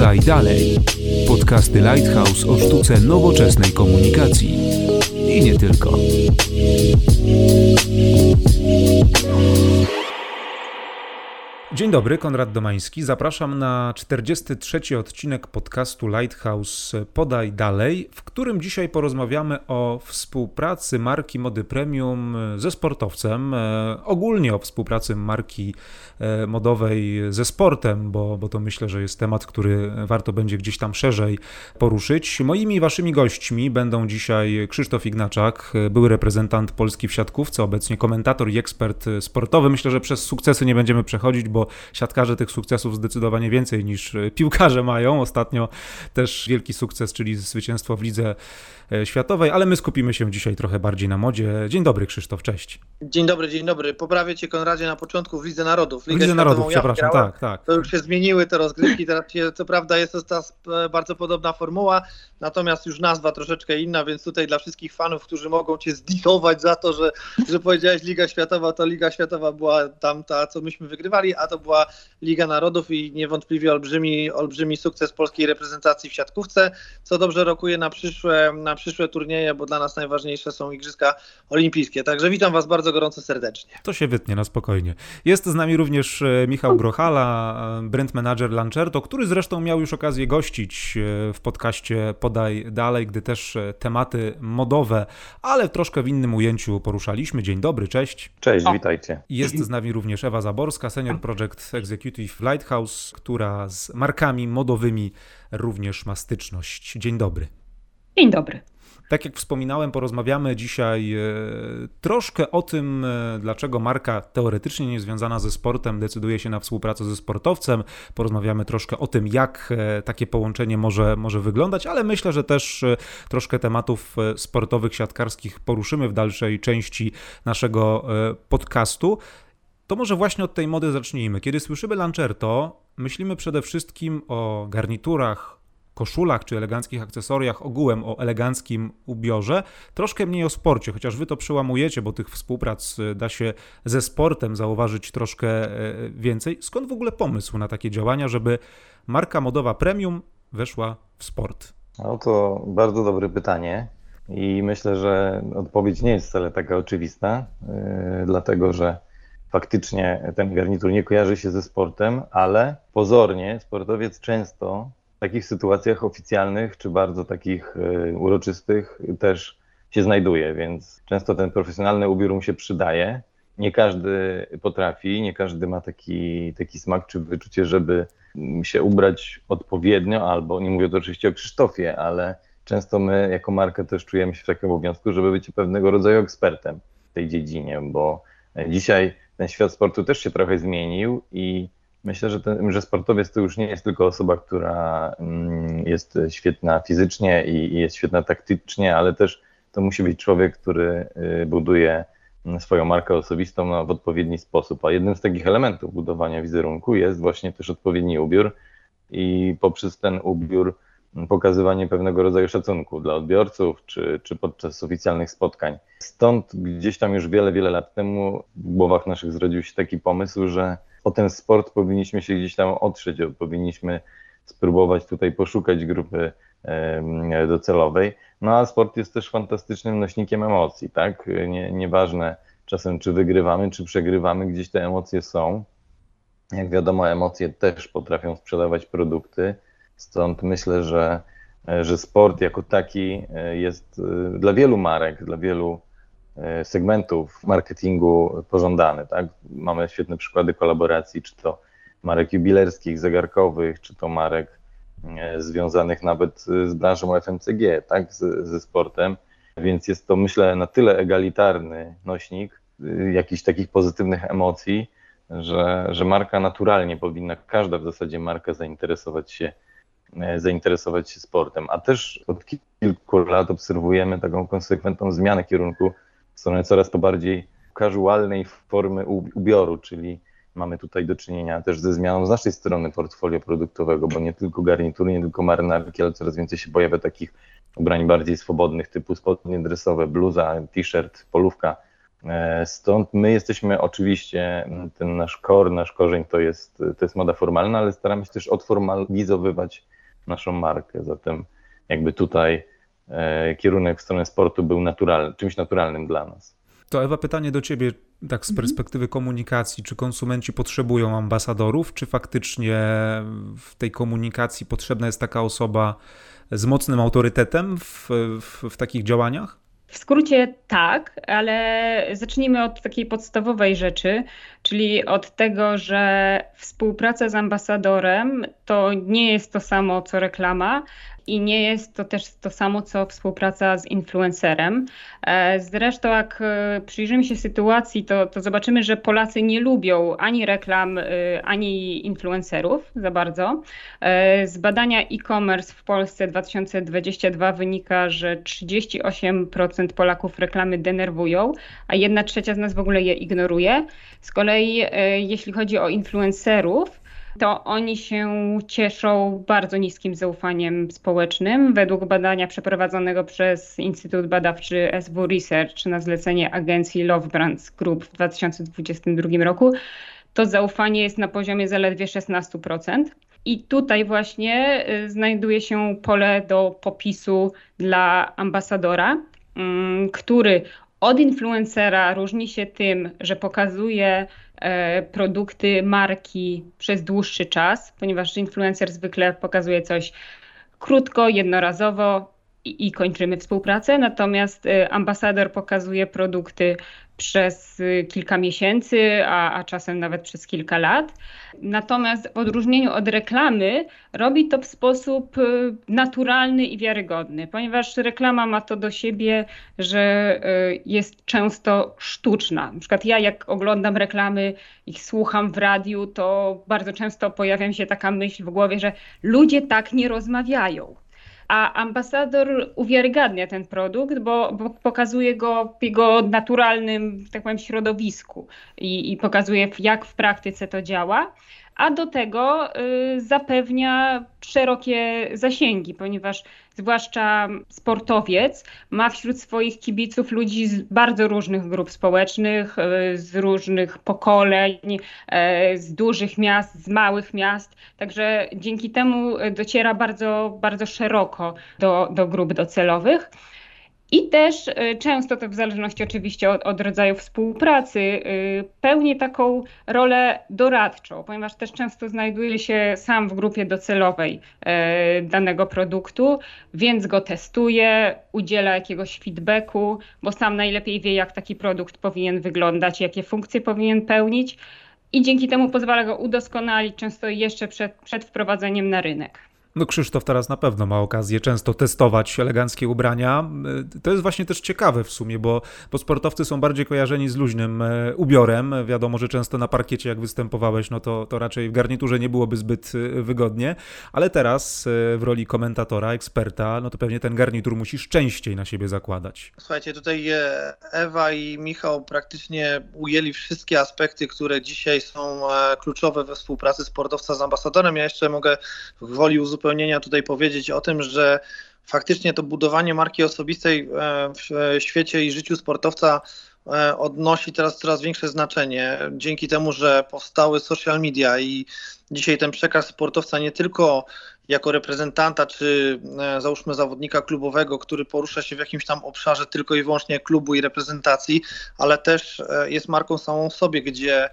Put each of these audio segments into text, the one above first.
Podaj dalej. Podcasty Lighthouse o sztuce nowoczesnej komunikacji. I nie tylko. Dzień dobry, Konrad Domański. Zapraszam na 43. odcinek podcastu Lighthouse Podaj Dalej, w którym dzisiaj porozmawiamy o współpracy marki Mody Premium ze sportowcem, e, ogólnie o współpracy marki e, modowej ze sportem, bo, bo to myślę, że jest temat, który warto będzie gdzieś tam szerzej poruszyć. Moimi waszymi gośćmi będą dzisiaj Krzysztof Ignaczak, były reprezentant Polski w siatkówce, obecnie komentator i ekspert sportowy. Myślę, że przez sukcesy nie będziemy przechodzić, bo siatkarze tych sukcesów zdecydowanie więcej niż e, piłkarze mają. Ostatnio też wielki sukces, czyli zwycięstwo w lidze E, światowej, ale my skupimy się dzisiaj trochę bardziej na modzie. Dzień dobry Krzysztof, cześć. Dzień dobry, dzień dobry. Poprawię Cię Konradzie na początku w Lidze Narodów. Ligę Lidze Narodów, przepraszam, tak, tak. To już się zmieniły te rozgrywki, teraz się, co prawda jest to e, bardzo podobna formuła, natomiast już nazwa troszeczkę inna, więc tutaj dla wszystkich fanów, którzy mogą Cię zdisować za to, że, że powiedziałeś Liga Światowa, to Liga Światowa była tamta, co myśmy wygrywali, a to była Liga Narodów i niewątpliwie olbrzymi, olbrzymi sukces polskiej reprezentacji w siatkówce, co dobrze rokuje na przyszłe, na przyszłe turnieje, bo dla nas najważniejsze są Igrzyska Olimpijskie. Także witam Was bardzo gorąco serdecznie. To się wytnie na spokojnie. Jest z nami również e, Michał Grochala, e, brand manager Lancerto, który zresztą miał już okazję gościć e, w podcaście Podaj Dalej, gdy też tematy modowe, ale troszkę w innym ujęciu poruszaliśmy. Dzień dobry, cześć. Cześć, witajcie. Jest z nami również Ewa Zaborska, senior project executive Lighthouse, która z markami modowymi również ma styczność. Dzień dobry. Dzień dobry. Tak jak wspominałem, porozmawiamy dzisiaj e, troszkę o tym, e, dlaczego marka teoretycznie niezwiązana ze sportem decyduje się na współpracę ze sportowcem. Porozmawiamy troszkę o tym, jak e, takie połączenie może, może wyglądać, ale myślę, że też troszkę tematów sportowych, siatkarskich poruszymy w dalszej części naszego podcastu. To może właśnie od tej mody zacznijmy. Kiedy słyszymy Lancerto, myślimy przede wszystkim o garniturach, koszulach czy eleganckich akcesoriach, ogółem o eleganckim ubiorze, troszkę mniej o sporcie, chociaż wy to przełamujecie, bo tych współprac e, da się ze sportem zauważyć troszkę e, więcej. Skąd w ogóle pomysł na takie działania, żeby marka modowa premium weszła w sport? No to bardzo dobre pytanie. I myślę, że odpowiedź nie jest wcale taka oczywista, yy, dlatego że faktycznie ten garnitur nie kojarzy się ze sportem, ale pozornie sportowiec często takich sytuacjach oficjalnych, czy bardzo takich e, uroczystych też się znajduje, więc często ten profesjonalny ubiór mu się przydaje. Nie każdy potrafi, nie każdy ma taki, taki smak czy wyczucie, żeby się ubrać odpowiednio, albo nie mówię to oczywiście o Krzysztofie, ale często my jako marka też czujemy się w takim obowiązku, żeby być pewnego rodzaju ekspertem w tej dziedzinie, bo dzisiaj ten świat sportu też się trochę zmienił i Myślę, że, ten, że sportowiec to już nie jest tylko osoba, która mm, jest świetna fizycznie i jest świetna taktycznie, ale też to musi być człowiek, który y, buduje swoją markę osobistą w odpowiedni sposób. A jednym z takich elementów budowania wizerunku jest właśnie też odpowiedni ubiór i poprzez ten ubiór pokazywanie pewnego rodzaju szacunku dla odbiorców czy, czy podczas oficjalnych spotkań. Stąd gdzieś tam już wiele, wiele lat temu w głowach naszych zrodził się taki pomysł, że o ten sport powinniśmy się gdzieś tam otrzeć, powinniśmy spróbować tutaj poszukać grupy docelowej. No a sport jest też fantastycznym nośnikiem emocji, tak? Nie, nieważne czasem, czy wygrywamy, czy przegrywamy, gdzieś te emocje są. Jak wiadomo, emocje też potrafią sprzedawać produkty, stąd myślę, że, że sport jako taki e, jest e, dla wielu marek, dla wielu E, segmentów marketingu pożądany. Tak? Mamy świetne przykłady kolaboracji, czy to marek jubilerskich, zegarkowych, czy to marek e, związanych nawet z branżą FMCG, tak? Z, ze sportem. Więc jest to, myślę, na tyle egalitarny nośnik jakichś takich pozytywnych emocji, że, że marka naturalnie powinna, każda w zasadzie marka zainteresować się, e, zainteresować się sportem. A też od kilku lat obserwujemy taką konsekwentną zmianę kierunku w stronę coraz to bardziej casualnej formy ubioru, czyli mamy tutaj do czynienia też ze zmianą z naszej strony portfolio produktowego, bo nie tylko garnitury, nie tylko marynarki, ale coraz więcej się pojawia takich ubrań bardziej swobodnych, typu spodnie dresowe, bluza, t-shirt, polówka, Stąd my jesteśmy oczywiście, ten nasz core, nasz korzeń to jest, to jest moda formalna, ale staramy się też odformalizowywać naszą markę. Zatem jakby tutaj kierunek w stronę sportu był naturalny, czymś naturalnym dla nas. To Ewa, pytanie do Ciebie, tak z mhm. perspektywy komunikacji. Czy konsumenci potrzebują ambasadorów, czy faktycznie w tej komunikacji potrzebna jest taka osoba z mocnym autorytetem w, w, w takich działaniach? W skrócie tak, ale zacznijmy od takiej podstawowej rzeczy, czyli od tego, że współpraca z ambasadorem to nie jest to samo co reklama, i nie jest to też to samo, co współpraca z influencerem. E, zresztą, jak e, przyjrzymy się sytuacji, to, to zobaczymy, że Polacy nie lubią ani reklam, e, ani influencerów za bardzo. Z badania e-commerce w Polsce 2022 wynika, że 38% Polaków reklamy denerwują, a jedna trzecia z nas w ogóle je ignoruje. Z kolei, jeśli chodzi o influencerów, to oni się cieszą bardzo niskim zaufaniem społecznym. Według badania przeprowadzonego przez Instytut Badawczy SW Research na zlecenie agencji Love Brands Group w 2022 roku, to zaufanie jest na poziomie zaledwie 16%. I tutaj właśnie y, znajduje się pole do popisu dla ambasadora, mm, który od influencera różni się tym, że pokazuje E, produkty marki przez dłuższy czas, ponieważ influencer zwykle pokazuje coś krótko, jednorazowo i, kończymy współpracę, natomiast e, ambasador pokazuje produkty przez y, kilka miesięcy, a, a czasem nawet przez kilka lat. Natomiast w odróżnieniu od reklamy robi to w sposób y, naturalny i wiarygodny, ponieważ reklama ma to do siebie, że y, jest często sztuczna. Na przykład ja jak oglądam reklamy, ich słucham w radiu, to bardzo często pojawia mi się taka myśl w głowie, że ludzie tak nie rozmawiają a ambasador uwiarygadnia ten produkt, bo, bo, pokazuje go w jego naturalnym, tak powiem, środowisku i, i pokazuje, jak w praktyce to działa a do tego y, zapewnia szerokie zasięgi, ponieważ zwłaszcza sportowiec ma wśród swoich kibiców ludzi z bardzo różnych grup społecznych, y, z różnych pokoleń, y, z dużych miast, z małych miast, także dzięki temu dociera bardzo, bardzo szeroko do, do grup docelowych. I też y, często to w zależności oczywiście od, od, rodzaju współpracy y, pełni taką rolę doradczą, ponieważ też często znajduje się sam w grupie docelowej y, danego produktu, więc go testuje, udziela jakiegoś feedbacku, bo sam najlepiej wie, jak taki produkt powinien wyglądać, jakie funkcje powinien pełnić i dzięki temu pozwala go udoskonalić często jeszcze przed, przed wprowadzeniem na rynek. No Krzysztof teraz na pewno ma okazję często testować eleganckie ubrania. To jest właśnie też ciekawe w sumie, bo, bo sportowcy są bardziej kojarzeni z luźnym e, ubiorem. Wiadomo, że często na parkiecie jak występowałeś, no to, to raczej w garniturze nie byłoby zbyt e, wygodnie, ale teraz e, w roli komentatora, eksperta, no to pewnie ten garnitur musisz częściej na siebie zakładać. Słuchajcie, tutaj Ewa i Michał praktycznie ujęli wszystkie aspekty, które dzisiaj są kluczowe we współpracy sportowca z ambasadorem. Ja jeszcze mogę woli uzupełnić uzupełnienia tutaj powiedzieć o tym, że faktycznie to budowanie marki osobistej e, w świecie i życiu sportowca e, odnosi teraz coraz większe znaczenie. Dzięki temu, że powstały social media i dzisiaj ten przekaz sportowca nie tylko jako reprezentanta czy e, załóżmy zawodnika klubowego, który porusza się w jakimś tam obszarze tylko i wyłącznie klubu i reprezentacji, ale też jest marką samą w sobie, gdzie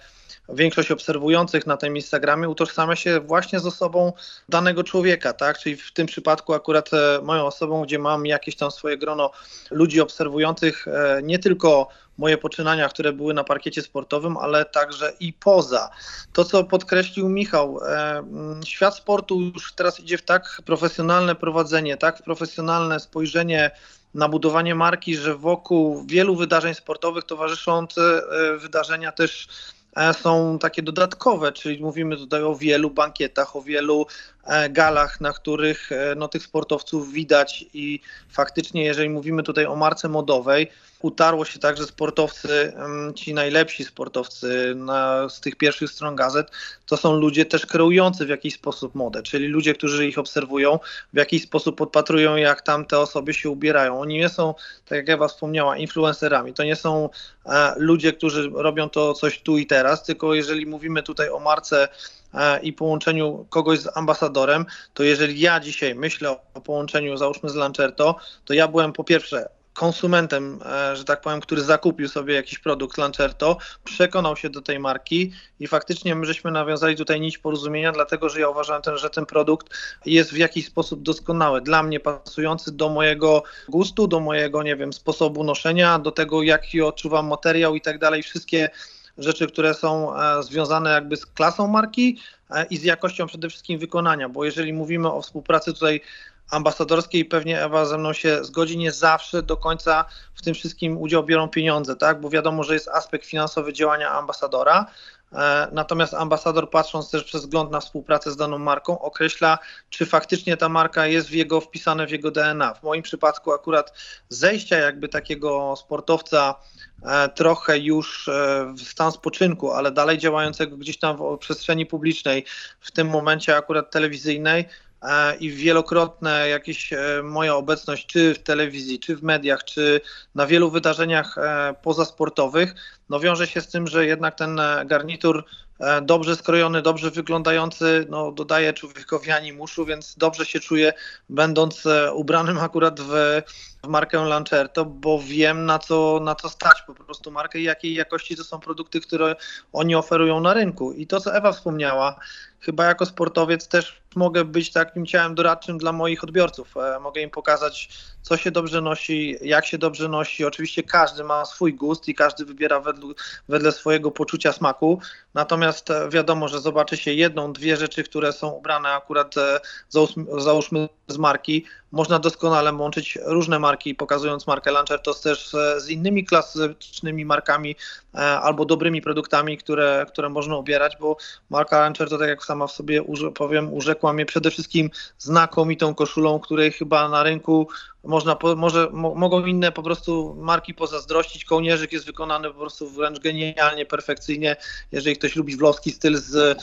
większość obserwujących na tym Instagramie utożsamia się właśnie z osobą danego człowieka, tak? Czyli w tym przypadku akurat e, moją osobą, gdzie mam jakieś tam swoje grono ludzi obserwujących e, nie tylko moje poczynania, które były na parkiecie sportowym, ale także i poza. To, co podkreślił Michał, e, świat sportu już teraz idzie w tak profesjonalne prowadzenie, tak profesjonalne spojrzenie na budowanie marki, że wokół wielu wydarzeń sportowych towarzyszą te wydarzenia też są takie dodatkowe, czyli mówimy tutaj o wielu bankietach, o wielu galach, na których no, tych sportowców widać i faktycznie, jeżeli mówimy tutaj o marce modowej, utarło się tak, że sportowcy, ci najlepsi sportowcy na, z tych pierwszych stron gazet, to są ludzie też kreujący w jakiś sposób modę, czyli ludzie, którzy ich obserwują, w jakiś sposób podpatrują, jak tam te osoby się ubierają. Oni nie są, tak jak Ewa wspomniała, influencerami. To nie są e, ludzie, którzy robią to coś tu i teraz, tylko jeżeli mówimy tutaj o marce e, i połączeniu kogoś z ambasadorem, to jeżeli ja dzisiaj myślę o połączeniu, załóżmy z Lancerto, to ja byłem po pierwsze konsumentem, e, że tak powiem, który zakupił sobie jakiś produkt Lancerto, przekonał się do tej marki i faktycznie my żeśmy nawiązali tutaj nić porozumienia, dlatego że ja uważam, ten, że ten produkt jest w jakiś sposób doskonały, dla mnie pasujący do mojego gustu, do mojego, nie wiem, sposobu noszenia, do tego, jaki odczuwam materiał i tak dalej, wszystkie rzeczy, które są e, związane jakby z klasą marki e, i z jakością przede wszystkim wykonania, bo jeżeli mówimy o współpracy tutaj ambasadorskiej pewnie Ewa ze mną się zgodzi, nie zawsze do końca w tym wszystkim udział biorą pieniądze, tak? Bo wiadomo, że jest aspekt finansowy działania ambasadora. E, natomiast ambasador, patrząc też przez wzgląd na współpracę z daną marką, określa, czy faktycznie ta marka jest w jego wpisane w jego DNA. W moim przypadku akurat zejścia jakby takiego sportowca e, trochę już e, w stan spoczynku, ale dalej działającego gdzieś tam w przestrzeni publicznej, w tym momencie akurat telewizyjnej, i wielokrotne jakieś e, moja obecność, czy w telewizji, czy w mediach, czy na wielu wydarzeniach e, pozasportowych, no wiąże się z tym, że jednak ten garnitur dobrze skrojony, dobrze wyglądający, no dodaje człowiekowi animuszu, więc dobrze się czuję, będąc ubranym akurat w markę Lancerto, bo wiem na co, na co stać po prostu markę i jakiej jakości to są produkty, które oni oferują na rynku. I to, co Ewa wspomniała, chyba jako sportowiec też mogę być takim ciałem doradczym dla moich odbiorców. E, mogę im pokazać, co się dobrze nosi, jak się dobrze nosi. Oczywiście każdy ma swój gust i każdy wybiera wedle, wedle swojego poczucia smaku. Natomiast e, wiadomo, że zobaczy się jedną, dwie rzeczy, które są ubrane akurat e, załóżmy z marki. Można doskonale łączyć różne marki, pokazując markę Lancertos też z innymi klasycznymi markami albo dobrymi produktami, które, które można ubierać, bo marka Lancerto, tak jak sama w sobie powiem, urzekła mnie przede wszystkim znakomitą koszulą, której chyba na rynku można, może, mogą inne po prostu marki pozazdrościć. Kołnierzyk jest wykonany po prostu wręcz genialnie, perfekcyjnie. Jeżeli ktoś lubi włoski styl z e,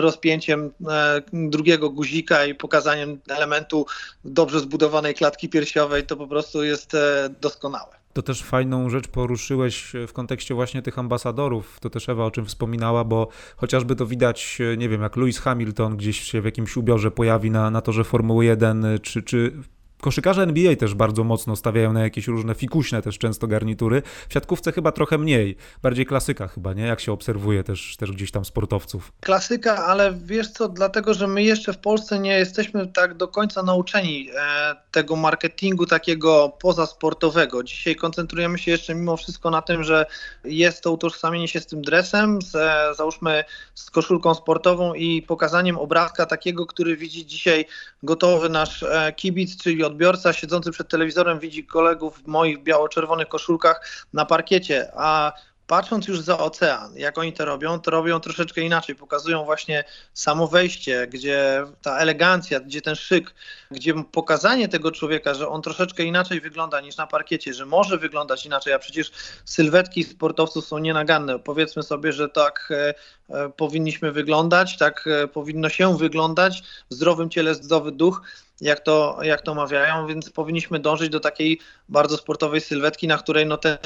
rozpięciem e, drugiego guzika i pokazaniem elementu dobrze zbudowanej klatki piersiowej, to po prostu jest e, doskonałe. To też fajną rzecz poruszyłeś w kontekście właśnie tych ambasadorów. To też Ewa o czym wspominała, bo chociażby to widać, nie wiem, jak Lewis Hamilton gdzieś się w jakimś ubiorze pojawi na, na torze Formuły 1, czy, czy Koszykarze NBA też bardzo mocno stawiają na jakieś różne fikuśne też często garnitury. W siatkówce chyba trochę mniej, bardziej klasyka chyba, nie? Jak się obserwuje też, też gdzieś tam sportowców. Klasyka, ale wiesz co, dlatego, że my jeszcze w Polsce nie jesteśmy tak do końca nauczeni e, tego marketingu takiego pozasportowego. Dzisiaj koncentrujemy się jeszcze mimo wszystko na tym, że jest to utożsamienie się z tym dresem, z, e, załóżmy z koszulką sportową i pokazaniem obrazka takiego, który widzi dzisiaj gotowy nasz e, kibic, czyli odbiorca siedzący przed telewizorem widzi kolegów w moich biało-czerwonych koszulkach na parkiecie, a patrząc już za ocean, jak oni to robią, to robią troszeczkę inaczej. Pokazują właśnie samo wejście, gdzie ta elegancja, gdzie ten szyk, gdzie pokazanie tego człowieka, że on troszeczkę inaczej wygląda niż na parkiecie, że może wyglądać inaczej, a przecież sylwetki sportowców są nienaganne. Powiedzmy sobie, że tak e, e, powinniśmy wyglądać, tak e, powinno się wyglądać, w zdrowym ciele zdrowy duch jak to, jak to mawiają, więc powinniśmy dążyć do takiej bardzo sportowej sylwetki, na której no te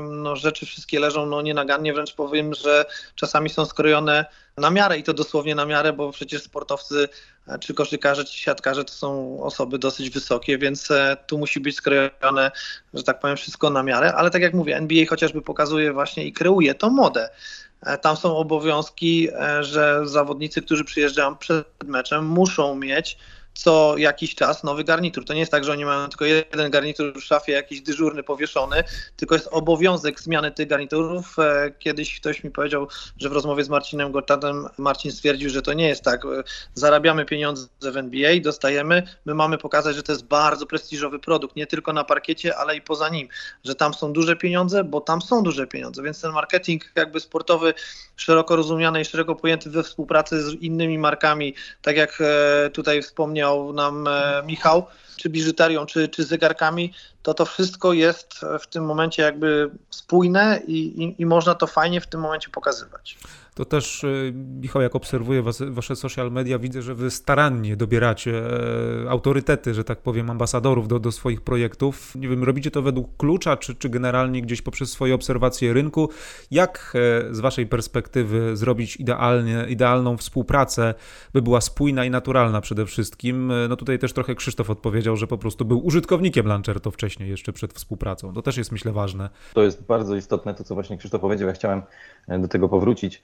no, rzeczy wszystkie leżą no, nienagannie, wręcz powiem, że czasami są skrojone na miarę i to dosłownie na miarę, bo przecież sportowcy, e, czy koszykarze, czy siatkarze to są osoby dosyć wysokie, więc e, tu musi być skrojone, że tak powiem, wszystko na miarę, ale tak jak mówię, NBA chociażby pokazuje właśnie i kreuje tą modę. E, tam są obowiązki, że zawodnicy, którzy przyjeżdżają przed meczem, muszą mieć co jakiś czas nowy garnitur. To nie jest tak, że oni mają tylko jeden garnitur w szafie, jakiś dyżurny powieszony, tylko jest obowiązek zmiany tych garniturów. E, kiedyś ktoś mi powiedział, że w rozmowie z Marcinem Gortatem Marcin stwierdził, że to nie jest tak. Zarabiamy pieniądze w NBA, dostajemy, my mamy pokazać, że to jest bardzo prestiżowy produkt, nie tylko na parkiecie, ale i poza nim, że tam są duże pieniądze, bo tam są duże pieniądze, więc ten marketing jakby sportowy szeroko rozumiany i szeroko pojęty we współpracy z innymi markami, tak jak e, tutaj wspomniał nam e, Michał, czy biżuterią, czy, czy zegarkami, to to wszystko jest w tym momencie jakby spójne i, i, i można to fajnie w tym momencie pokazywać to też, y, Michał, jak obserwuję was, wasze social media, widzę, że wy starannie dobieracie e, autorytety, że tak powiem, ambasadorów do, do swoich projektów. Nie wiem, robicie to według klucza, czy, czy generalnie gdzieś poprzez swoje obserwacje rynku. Jak e, z waszej perspektywy zrobić idealnie, idealną współpracę, by była spójna i naturalna przede wszystkim? E, no tutaj też trochę Krzysztof odpowiedział, że po prostu był użytkownikiem Lancerto wcześniej, jeszcze przed współpracą. To też jest, myślę, ważne. To jest bardzo istotne, to co właśnie Krzysztof powiedział. Ja chciałem do tego powrócić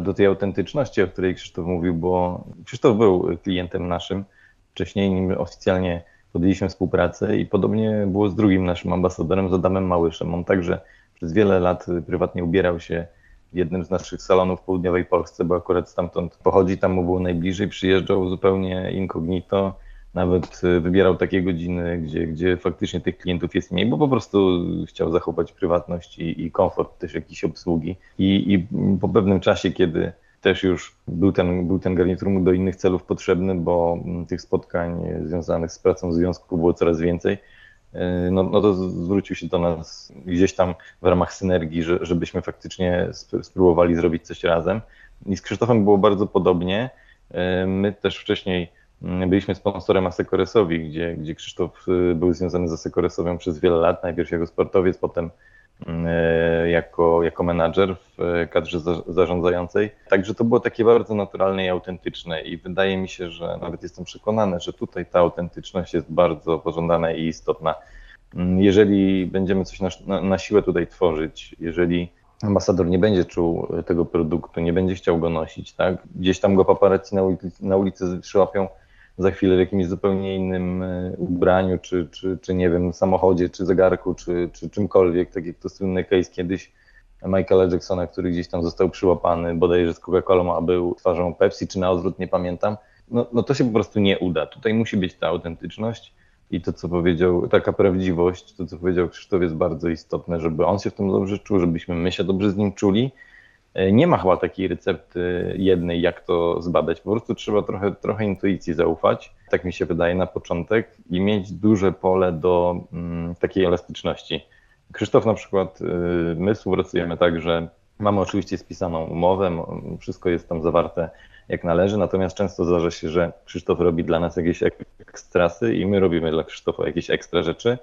do tej autentyczności, o której Krzysztof mówił, bo Krzysztof był klientem naszym wcześniej, nim oficjalnie podjęliśmy współpracę i podobnie było z drugim naszym ambasadorem, z Adamem Małyszem. On także przez wiele lat prywatnie ubierał się w jednym z naszych salonów w południowej Polsce, bo akurat stamtąd pochodzi, tam mu było najbliżej, przyjeżdżał zupełnie incognito, nawet y, wybierał takie godziny, gdzie, gdzie faktycznie tych klientów jest mniej, bo po prostu chciał zachować prywatność i, i komfort też jakiejś obsługi. I, I po pewnym czasie, kiedy też już był ten, był ten garnitur do innych celów potrzebny, bo mm, tych spotkań związanych z pracą w związku było coraz więcej, y, no, no to zwrócił się do nas gdzieś tam w ramach synergii, że, żebyśmy faktycznie spróbowali zrobić coś razem. I z Krzysztofem było bardzo podobnie. My też wcześniej Byliśmy sponsorem Asekoresowi, gdzie, gdzie Krzysztof y, był związany z Asekoresową przez wiele lat, najpierw jako sportowiec, potem y, jako, jako menadżer w kadrze zarządzającej. Także to było takie bardzo naturalne i autentyczne i wydaje mi się, że nawet jestem przekonany, że tutaj ta autentyczność jest bardzo pożądana i istotna. Mm, jeżeli będziemy coś na, na, na siłę tutaj tworzyć, jeżeli ambasador nie będzie czuł tego produktu, nie będzie chciał go nosić, tak? Gdzieś tam go paparazzi na ulicy, na ulicy przyłapią, za chwilę w jakimś zupełnie innym e, ubraniu, czy, czy, czy nie wiem, samochodzie, czy zegarku, czy, czy czymkolwiek, tak jak to słynny case kiedyś Michaela Jacksona, który gdzieś tam został przyłapany bodajże z Coca-Colą, a był twarzą Pepsi, czy na odwrót, nie pamiętam. No, no to się po prostu nie uda. Tutaj musi być ta autentyczność i to, co powiedział, taka prawdziwość, to, co powiedział Krzysztof, jest bardzo istotne, żeby on się w tym dobrze czuł, żebyśmy my się dobrze z nim czuli nie ma chyba takiej recepty jednej, jak to zbadać. Po prostu trzeba trochę, trochę intuicji zaufać, tak mi się wydaje na początek, i mieć duże pole do mm, takiej elastyczności. Krzysztof na przykład, y, my współpracujemy tak, że mamy oczywiście spisaną umowę, wszystko jest tam zawarte jak należy, natomiast często zdarza się, że Krzysztof robi dla nas jakieś ekstrasy i my robimy dla Krzysztofa jakieś ekstra rzeczy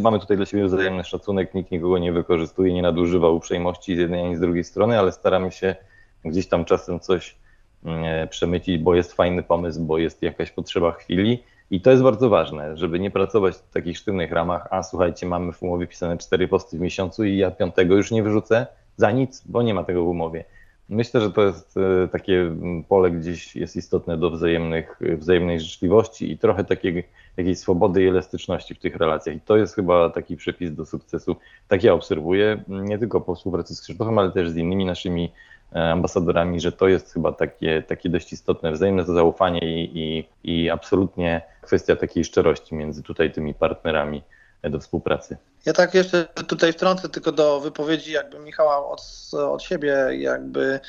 mamy tutaj dla siebie wzajemny szacunek, nikt nikogo nie wykorzystuje, nie nadużywa uprzejmości z jednej ani z drugiej strony, ale staramy się gdzieś tam czasem coś mm, przemycić, bo jest fajny pomysł, bo jest jakaś potrzeba chwili. I to jest bardzo ważne, żeby nie pracować w takich sztywnych ramach, a słuchajcie, mamy w umowie pisane cztery posty w miesiącu i ja piątego już nie wyrzucę za nic, bo nie ma tego w umowie. Myślę, że to jest e, takie mm, pole gdzieś jest istotne do wzajemnych, wzajemnej życzliwości i trochę takiej jakiejś swobody i elastyczności w tych relacjach. I to jest chyba taki przepis do sukcesu. Tak ja obserwuję, nie tylko po współpracy z Krzysztofem, ale też z innymi naszymi e, ambasadorami, że to jest chyba takie, takie dość istotne wzajemne zaufanie i, i, i absolutnie kwestia takiej szczerości między tutaj tymi partnerami do współpracy. Ja tak jeszcze tutaj wtrącę tylko do wypowiedzi jakby Michała od, od siebie, jakby,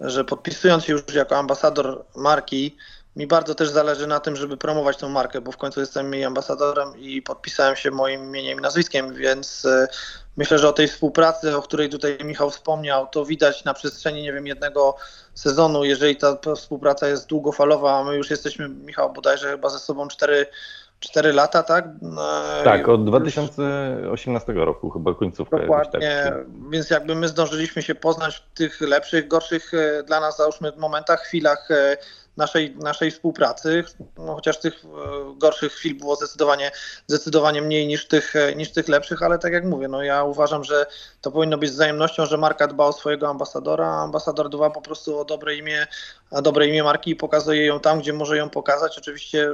że podpisując się już jako ambasador marki, mi bardzo też zależy na tym, żeby promować tę markę, bo w końcu jestem jej ambasadorem i podpisałem się moim imieniem i nazwiskiem, więc e, myślę, że o tej współpracy, o której tutaj Michał wspomniał, to widać na przestrzeni, nie wiem, jednego sezonu, jeżeli ta współpraca jest długofalowa, a my już jesteśmy, Michał, bodajże chyba ze sobą cztery 4 lata, tak? E, tak, od 2018 roku chyba końcówka. Dokładnie, tak. więc jakby my zdążyliśmy się poznać w tych lepszych, gorszych e, dla nas załóżmy momentach, chwilach naszej, naszej współpracy, no, chociaż tych gorszych chwil było zdecydowanie, zdecydowanie mniej niż tych, niż tych lepszych, ale tak jak mówię, no ja uważam, że to powinno być wzajemnością, że marka dba o swojego ambasadora, a ambasador dba po prostu o dobre imię, dobre imię marki i pokazuje ją tam, gdzie może ją pokazać. Oczywiście,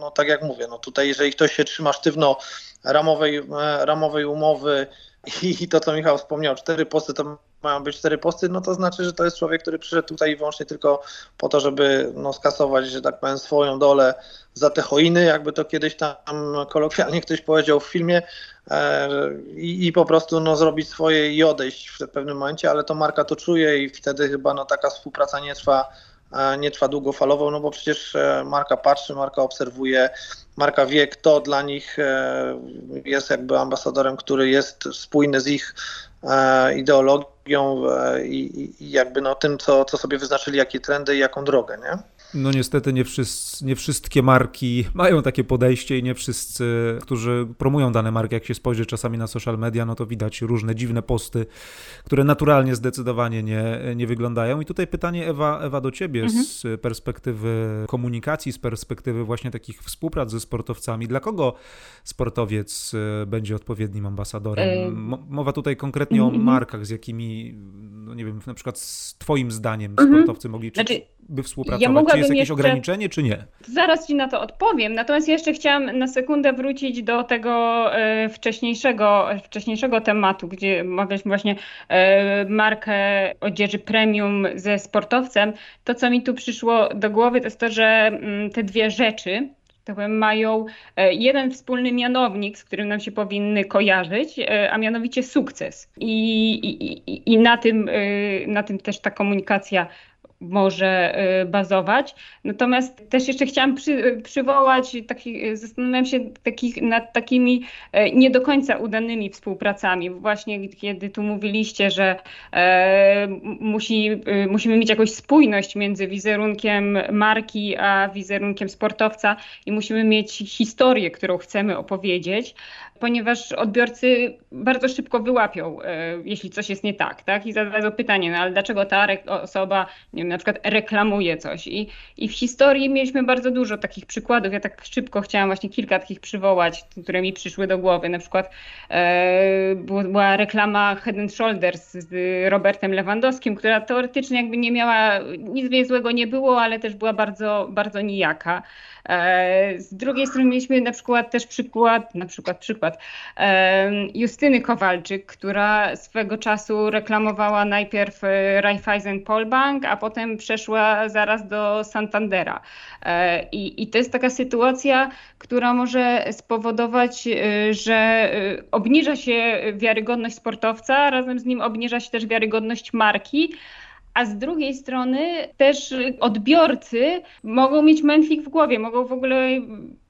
no tak jak mówię, no tutaj jeżeli ktoś się trzyma sztywno ramowej, ramowej umowy i to, co Michał wspomniał, cztery posty to mają być cztery posty, no to znaczy, że to jest człowiek, który przyszedł tutaj wyłącznie tylko po to, żeby no, skasować, że tak powiem, swoją dolę za te choiny, jakby to kiedyś tam kolokwialnie ktoś powiedział w filmie e, i, i, po prostu no, zrobić swoje i odejść w pewnym momencie, ale to marka to czuje i wtedy chyba no, taka współpraca nie trwa nie trwa długofalowo, no bo przecież e, marka patrzy, marka obserwuje, marka wie, kto dla nich e, jest jakby ambasadorem, który jest spójny z ich e, ideologią i, i jakby no tym, co, co sobie wyznaczyli, jakie trendy i jaką drogę, nie? No niestety nie, wszyscy, nie wszystkie marki mają takie podejście i nie wszyscy, którzy promują dane marki, jak się spojrzy czasami na social media, no to widać różne dziwne posty, które naturalnie zdecydowanie nie, nie wyglądają. I tutaj pytanie Ewa, Ewa do ciebie mhm. z perspektywy komunikacji, z perspektywy właśnie takich współprac ze sportowcami. Dla kogo sportowiec e, będzie odpowiednim ambasadorem? Mowa tutaj konkretnie o mhm. markach, z jakimi, no nie wiem, na przykład z twoim zdaniem sportowcy mogli znaczy, by współpracować? Ja czy jest jakieś jeszcze... ograniczenie, czy nie? Zaraz Ci na to odpowiem. Natomiast jeszcze chciałam na sekundę wrócić do tego e, wcześniejszego, wcześniejszego tematu, gdzie omawialiśmy właśnie e, markę odzieży premium ze sportowcem. To, co mi tu przyszło do głowy, to jest to, że mm, te dwie rzeczy, mają e, jeden wspólny mianownik, z którym nam się powinny kojarzyć, a mianowicie sukces. I, i, i na, tym, na tym też ta komunikacja może y, bazować. Natomiast też jeszcze chciałam przy, przywołać, taki, zastanawiam się takich, nad takimi e, nie do końca udanymi współpracami. Właśnie kiedy tu mówiliście, że e, musi, y, musimy mieć jakąś spójność między wizerunkiem marki a wizerunkiem sportowca i musimy mieć historię, którą chcemy opowiedzieć ponieważ odbiorcy bardzo szybko wyłapią, e, jeśli coś jest nie tak, tak? I zadadzą pytanie, no ale dlaczego ta osoba, nie wiem, na przykład reklamuje coś? I, I w historii mieliśmy bardzo dużo takich przykładów. Ja tak szybko chciałam właśnie kilka takich przywołać, które mi przyszły do głowy. Na przykład e, była reklama Head and Shoulders z Robertem Lewandowskim, która teoretycznie jakby nie miała, nic złego nie było, ale też była bardzo, bardzo nijaka. E, z drugiej strony mieliśmy na przykład też przykład, na przykład przykład e, Justyny Kowalczyk, która swego czasu reklamowała najpierw e, Raiffeisen Polbank, a potem przeszła zaraz do Santandera. I, I to jest taka sytuacja, która może spowodować, że obniża się wiarygodność sportowca, razem z nim obniża się też wiarygodność marki, a z drugiej strony też odbiorcy mogą mieć mętlik w głowie, mogą w ogóle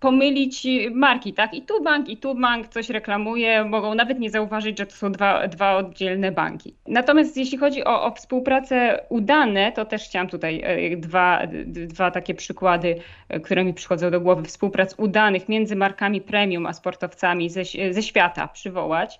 pomylić marki, tak? I tu bank, i tu bank coś reklamuje, mogą nawet nie zauważyć, że to są dwa, dwa oddzielne banki. Natomiast jeśli chodzi o, o współpracę udane, to też chciałam tutaj e, dwa, dwa takie przykłady, e, które mi przychodzą do głowy, współprac udanych między markami premium a sportowcami ze, ze świata przywołać.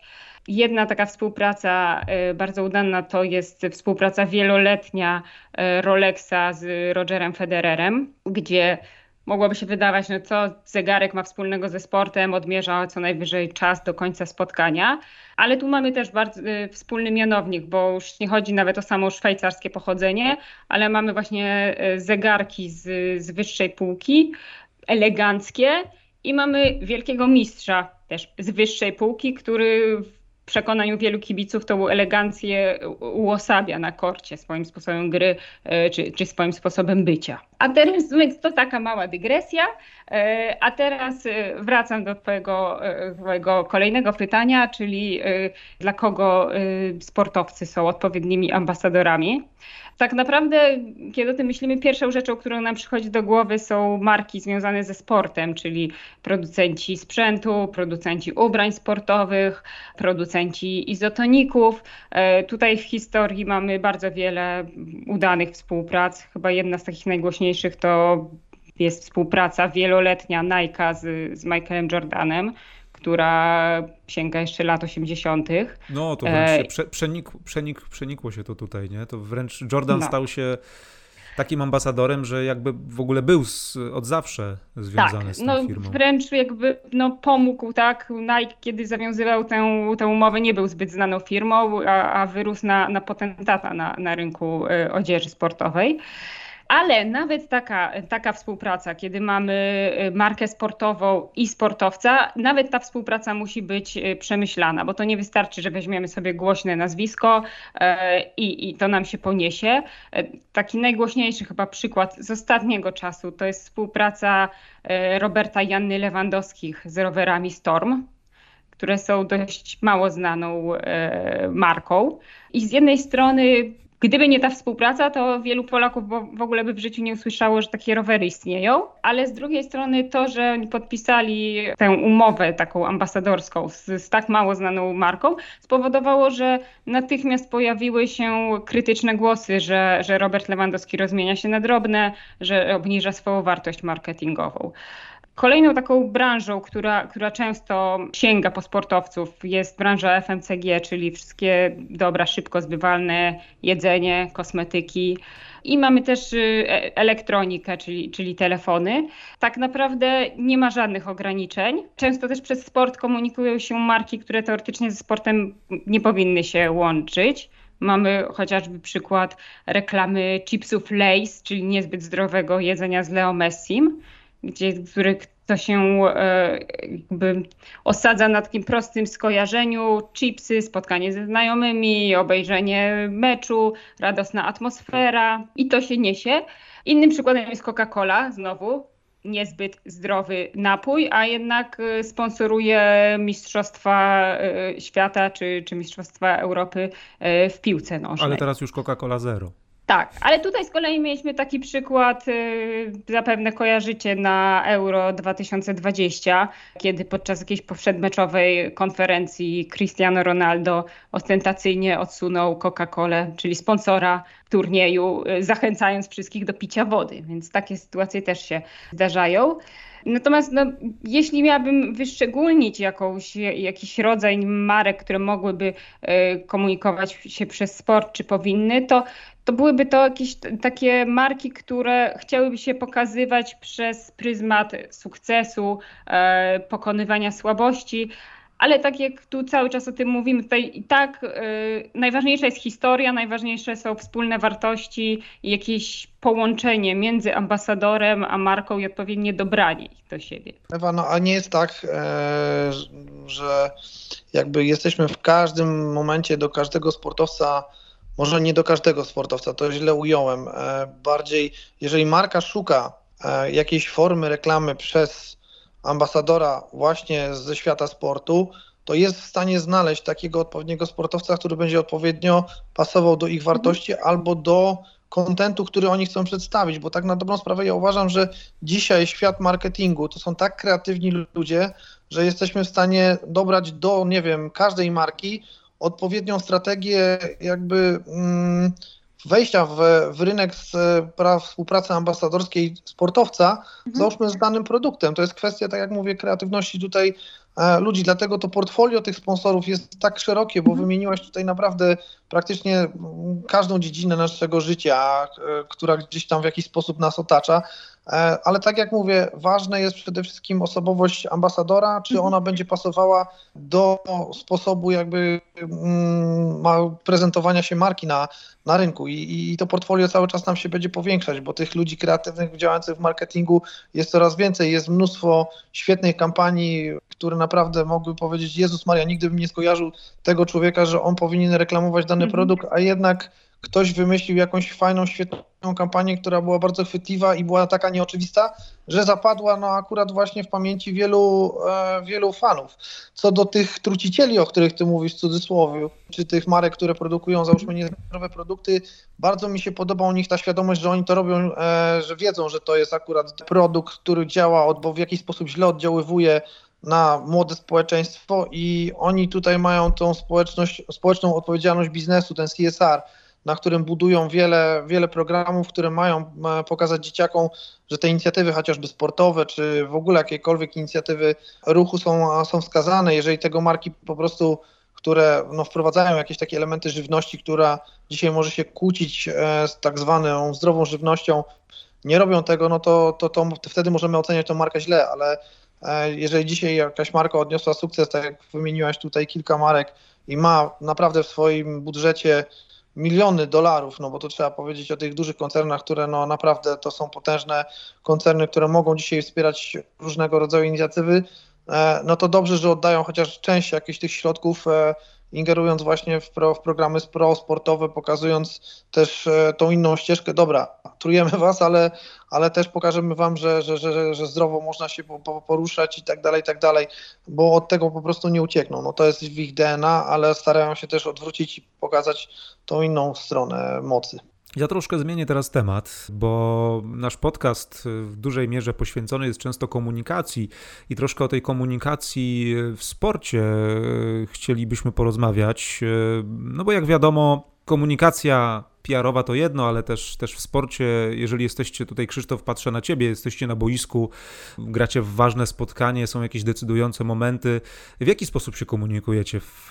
Jedna taka współpraca e, bardzo udana to jest współpraca wieloletnia e, Rolexa z Rogerem Federerem, gdzie mogłoby się wydawać, no co zegarek ma wspólnego ze sportem, odmierza co najwyżej czas do końca spotkania, ale tu mamy też bardzo e, wspólny mianownik, bo już nie chodzi nawet o samo szwajcarskie pochodzenie, ale mamy właśnie zegarki z, z wyższej półki, eleganckie i mamy wielkiego mistrza też z wyższej półki, który przekonaniu wielu kibiców tą elegancję uosabia na korcie swoim sposobem gry e, czy, czy swoim sposobem bycia. A teraz, to taka mała dygresja, e, a teraz e, wracam do twojego, twojego kolejnego pytania, czyli dla kogo sportowcy są odpowiednimi ambasadorami. Tak naprawdę, kiedy o tym myślimy, pierwszą rzeczą, którą nam przychodzi do głowy są marki związane ze sportem, czyli producenci sprzętu, producenci ubrań sportowych, producenci izotoników. E, tutaj w historii mamy bardzo wiele udanych współprac. Chyba jedna z takich najgłośniejszych to jest współpraca wieloletnia Nike z, z Michaelem Jordanem, która sięga jeszcze lat 80. No to wręcz e... prze, przenik, przenik, przenikło się to tutaj, nie? To wręcz Jordan no. stał się takim ambasadorem, że jakby w ogóle był z, od zawsze związany tak, z tą no, firmą. Wręcz jakby no, pomógł, tak? Nike, kiedy zawiązywał tę, tę umowę, nie był zbyt znaną firmą, a, a wyrósł na, na potentata na, na rynku y, odzieży sportowej. Ale nawet taka, taka współpraca, kiedy mamy y, markę sportową i sportowca, nawet ta współpraca musi być y, przemyślana, bo to nie wystarczy, że weźmiemy sobie głośne nazwisko e, i, i to nam się poniesie. E, taki najgłośniejszy chyba przykład z ostatniego czasu to jest współpraca e, Roberta Janny Lewandowskich z rowerami Storm które są dość mało znaną marką. I z jednej strony Gdyby nie ta współpraca, to wielu Polaków w ogóle by w życiu nie usłyszało, że takie rowery istnieją, ale z drugiej strony to, że podpisali tę umowę taką ambasadorską z, z tak mało znaną marką, spowodowało, że natychmiast pojawiły się krytyczne głosy, że, że Robert Lewandowski rozmienia się na drobne, że obniża swoją wartość marketingową. Kolejną taką branżą, która, która często sięga po sportowców, jest branża FMCG, czyli wszystkie dobra szybko zbywalne, jedzenie, kosmetyki. I mamy też y, e, elektronikę, czyli, czyli telefony. Tak naprawdę nie ma żadnych ograniczeń. Często też przez sport komunikują się marki, które teoretycznie ze sportem nie powinny się łączyć. Mamy chociażby przykład reklamy chipsów Lays, czyli niezbyt zdrowego jedzenia z Leo Messim gdzie, który to się e, jakby osadza na takim prostym skojarzeniu, chipsy, spotkanie ze znajomymi, obejrzenie meczu, radosna atmosfera i to się niesie. Innym przykładem jest Coca-Cola, znowu niezbyt zdrowy napój, a jednak e, sponsoruje Mistrzostwa e, Świata czy, czy Mistrzostwa Europy w piłce nożnej. Ale teraz już Coca-Cola Zero. Tak, ale tutaj z kolei mieliśmy taki przykład, y, zapewne kojarzycie na Euro 2020, kiedy podczas jakiejś przedmeczowej konferencji Cristiano Ronaldo ostentacyjnie odsunął Coca-Colę, czyli sponsora turnieju, y, zachęcając wszystkich do picia wody, więc takie sytuacje też się zdarzają. Natomiast no, jeśli miałabym wyszczególnić jakąś, jakiś rodzaj marek, które mogłyby y, komunikować się przez sport, czy powinny, to to byłyby to jakieś takie marki, które chciałyby się pokazywać przez pryzmat sukcesu, e, pokonywania słabości, ale tak jak tu cały czas o tym mówimy, tutaj i tak e, najważniejsza jest historia, najważniejsze są wspólne wartości i jakieś połączenie między ambasadorem a marką i odpowiednie dobranie ich do siebie. Ewa, no a nie jest tak, e, że jakby jesteśmy w każdym momencie do każdego sportowca może nie do każdego sportowca, to źle ująłem. E, bardziej, jeżeli marka szuka e, jakiejś formy reklamy przez ambasadora właśnie ze świata sportu, to jest w stanie znaleźć takiego odpowiedniego sportowca, który będzie odpowiednio pasował do ich mhm. wartości mhm. albo do kontentu, który oni chcą przedstawić, bo tak na dobrą sprawę ja uważam, że dzisiaj świat marketingu to są tak kreatywni ludzie, że jesteśmy w stanie dobrać do, nie wiem, każdej marki odpowiednią strategię jakby mm, wejścia w, w rynek z praw współpracy ambasadorskiej sportowca, mhm. załóżmy z danym produktem. To jest kwestia, tak jak mówię, kreatywności tutaj e, ludzi, dlatego to portfolio tych sponsorów jest tak szerokie, bo mhm. wymieniłaś tutaj naprawdę praktycznie mm, każdą dziedzinę naszego życia, e, która gdzieś tam w jakiś sposób nas otacza. E, ale tak jak mówię, ważne jest przede wszystkim osobowość ambasadora, czy mhm. ona będzie pasowała do sposobu jakby mm, prezentowania się marki na, na rynku I, i to portfolio cały czas nam się będzie powiększać, bo tych ludzi kreatywnych działających w marketingu jest coraz więcej, jest mnóstwo świetnych kampanii, które naprawdę mogły powiedzieć, Jezus Maria, nigdy bym nie skojarzył tego człowieka, że on powinien reklamować dany mhm. produkt, a jednak ktoś wymyślił jakąś fajną, świetną kampanię, która była bardzo chwytliwa i była taka nieoczywista, że zapadła no akurat właśnie w pamięci wielu, e, wielu fanów. Co do tych trucicieli, o których ty mówisz w cudzysłowie, czy tych marek, które produkują załóżmy niezdrowe produkty, bardzo mi się podoba u nich ta świadomość, że oni to robią, e, że wiedzą, że to jest akurat produkt, który działa albo w jakiś sposób źle oddziaływuje na młode społeczeństwo i oni tutaj mają tą społeczność, społeczną odpowiedzialność biznesu, ten CSR, na którym budują wiele, wiele programów, które mają pokazać dzieciakom, że te inicjatywy chociażby sportowe, czy w ogóle jakiekolwiek inicjatywy ruchu są, są wskazane. Jeżeli tego marki po prostu które no, wprowadzają jakieś takie elementy żywności, która dzisiaj może się kłócić e, z tak zwaną zdrową żywnością, nie robią tego, no to, to, to wtedy możemy oceniać tą markę źle, ale e, jeżeli dzisiaj jakaś marka odniosła sukces, tak jak wymieniłaś tutaj kilka marek i ma naprawdę w swoim budżecie miliony dolarów, no bo to trzeba powiedzieć o tych dużych koncernach, które no naprawdę to są potężne koncerny, które mogą dzisiaj wspierać różnego rodzaju inicjatywy, e, no to dobrze, że oddają chociaż część jakichś tych środków ingerując właśnie w, pro, w programy pro-sportowe, pokazując też e, tą inną ścieżkę. Dobra, trujemy was, ale, ale też pokażemy wam, że, że, że, że zdrowo można się poruszać i tak dalej, i tak dalej, bo od tego po prostu nie uciekną. No to jest w ich DNA, ale starają się też odwrócić i pokazać tą inną stronę mocy. Ja troszkę zmienię teraz temat, bo nasz podcast w dużej mierze poświęcony jest często komunikacji i troszkę o tej komunikacji w sporcie chcielibyśmy porozmawiać. No bo jak wiadomo, komunikacja PR-owa to jedno, ale też, też w sporcie, jeżeli jesteście tutaj, Krzysztof, patrzę na ciebie, jesteście na boisku, gracie w ważne spotkanie, są jakieś decydujące momenty. W jaki sposób się komunikujecie w,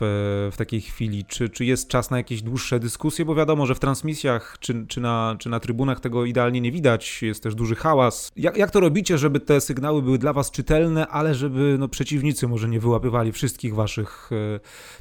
w takiej chwili? Czy, czy jest czas na jakieś dłuższe dyskusje? Bo wiadomo, że w transmisjach czy, czy, na, czy na trybunach tego idealnie nie widać, jest też duży hałas. Jak, jak to robicie, żeby te sygnały były dla was czytelne, ale żeby no, przeciwnicy może nie wyłapywali wszystkich waszych,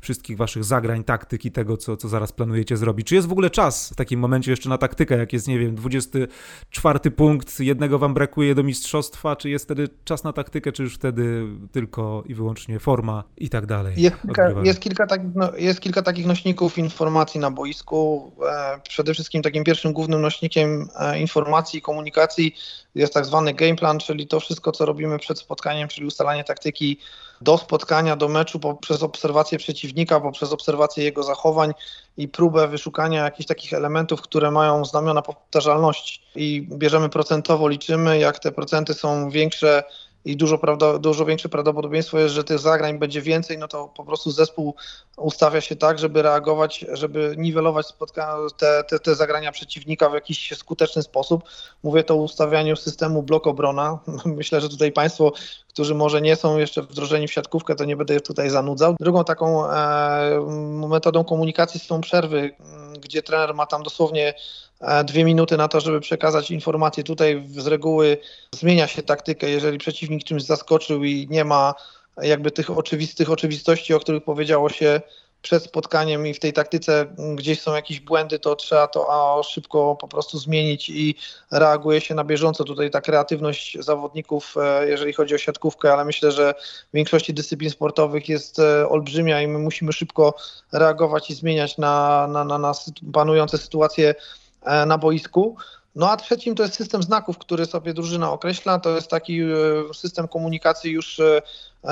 wszystkich waszych zagrań, taktyki, tego, co, co zaraz planujecie zrobić? Czy jest w ogóle czas takim momencie jeszcze na taktykę, jak jest, nie wiem, 24 punkt, jednego wam brakuje do mistrzostwa, czy jest wtedy czas na taktykę, czy już wtedy tylko i wyłącznie forma i tak dalej? Jest kilka, jest kilka, tak, no, jest kilka takich nośników informacji na boisku. E, przede wszystkim takim pierwszym głównym nośnikiem e, informacji i komunikacji jest tak zwany game plan, czyli to wszystko, co robimy przed spotkaniem, czyli ustalanie taktyki do spotkania, do meczu poprzez obserwację przeciwnika, poprzez obserwację jego zachowań i próbę wyszukania jakichś takich elementów, które mają znamiona powtarzalności. I bierzemy procentowo, liczymy, jak te procenty są większe i dużo, prawda, dużo większe prawdopodobieństwo jest, że tych zagrań będzie więcej, no to po prostu zespół ustawia się tak, żeby reagować, żeby niwelować te, te, te zagrania przeciwnika w jakiś skuteczny sposób. Mówię to o ustawianiu systemu blok obrona. Myślę, że tutaj Państwo, którzy może nie są jeszcze wdrożeni w siatkówkę, to nie będę tutaj zanudzał. Drugą taką e, metodą komunikacji są przerwy, gdzie trener ma tam dosłownie dwie minuty na to, żeby przekazać informację. Tutaj z reguły zmienia się taktykę, jeżeli przeciwnik czymś zaskoczył i nie ma jakby tych oczywistych oczywistości, o których powiedziało się przed spotkaniem i w tej taktyce gdzieś są jakieś błędy, to trzeba to szybko po prostu zmienić i reaguje się na bieżąco. Tutaj ta kreatywność zawodników, e, jeżeli chodzi o siatkówkę, ale myślę, że w większości dyscyplin sportowych jest e, olbrzymia i my musimy szybko reagować i zmieniać na, na, na, na panujące sytuacje E, na boisku. No a trzecim to jest system znaków, który sobie drużyna określa. To jest taki e, system komunikacji już e,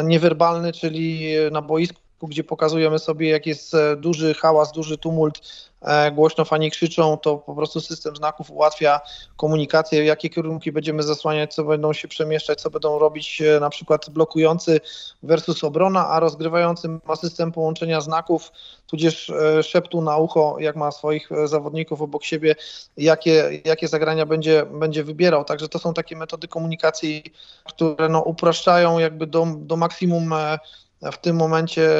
niewerbalny, czyli na boisku gdzie pokazujemy sobie, jak jest e, duży hałas, duży tumult, e, głośno fani krzyczą, to po prostu system znaków ułatwia komunikację, jakie kierunki będziemy zasłaniać, co będą się przemieszczać, co będą robić e, na przykład blokujący versus obrona, a rozgrywający ma system połączenia znaków, tudzież szeptu na ucho, jak ma swoich zawodników obok siebie, jakie, jakie zagrania będzie, będzie wybierał. Także to są takie metody komunikacji, które no, upraszczają jakby do, do maksimum w tym momencie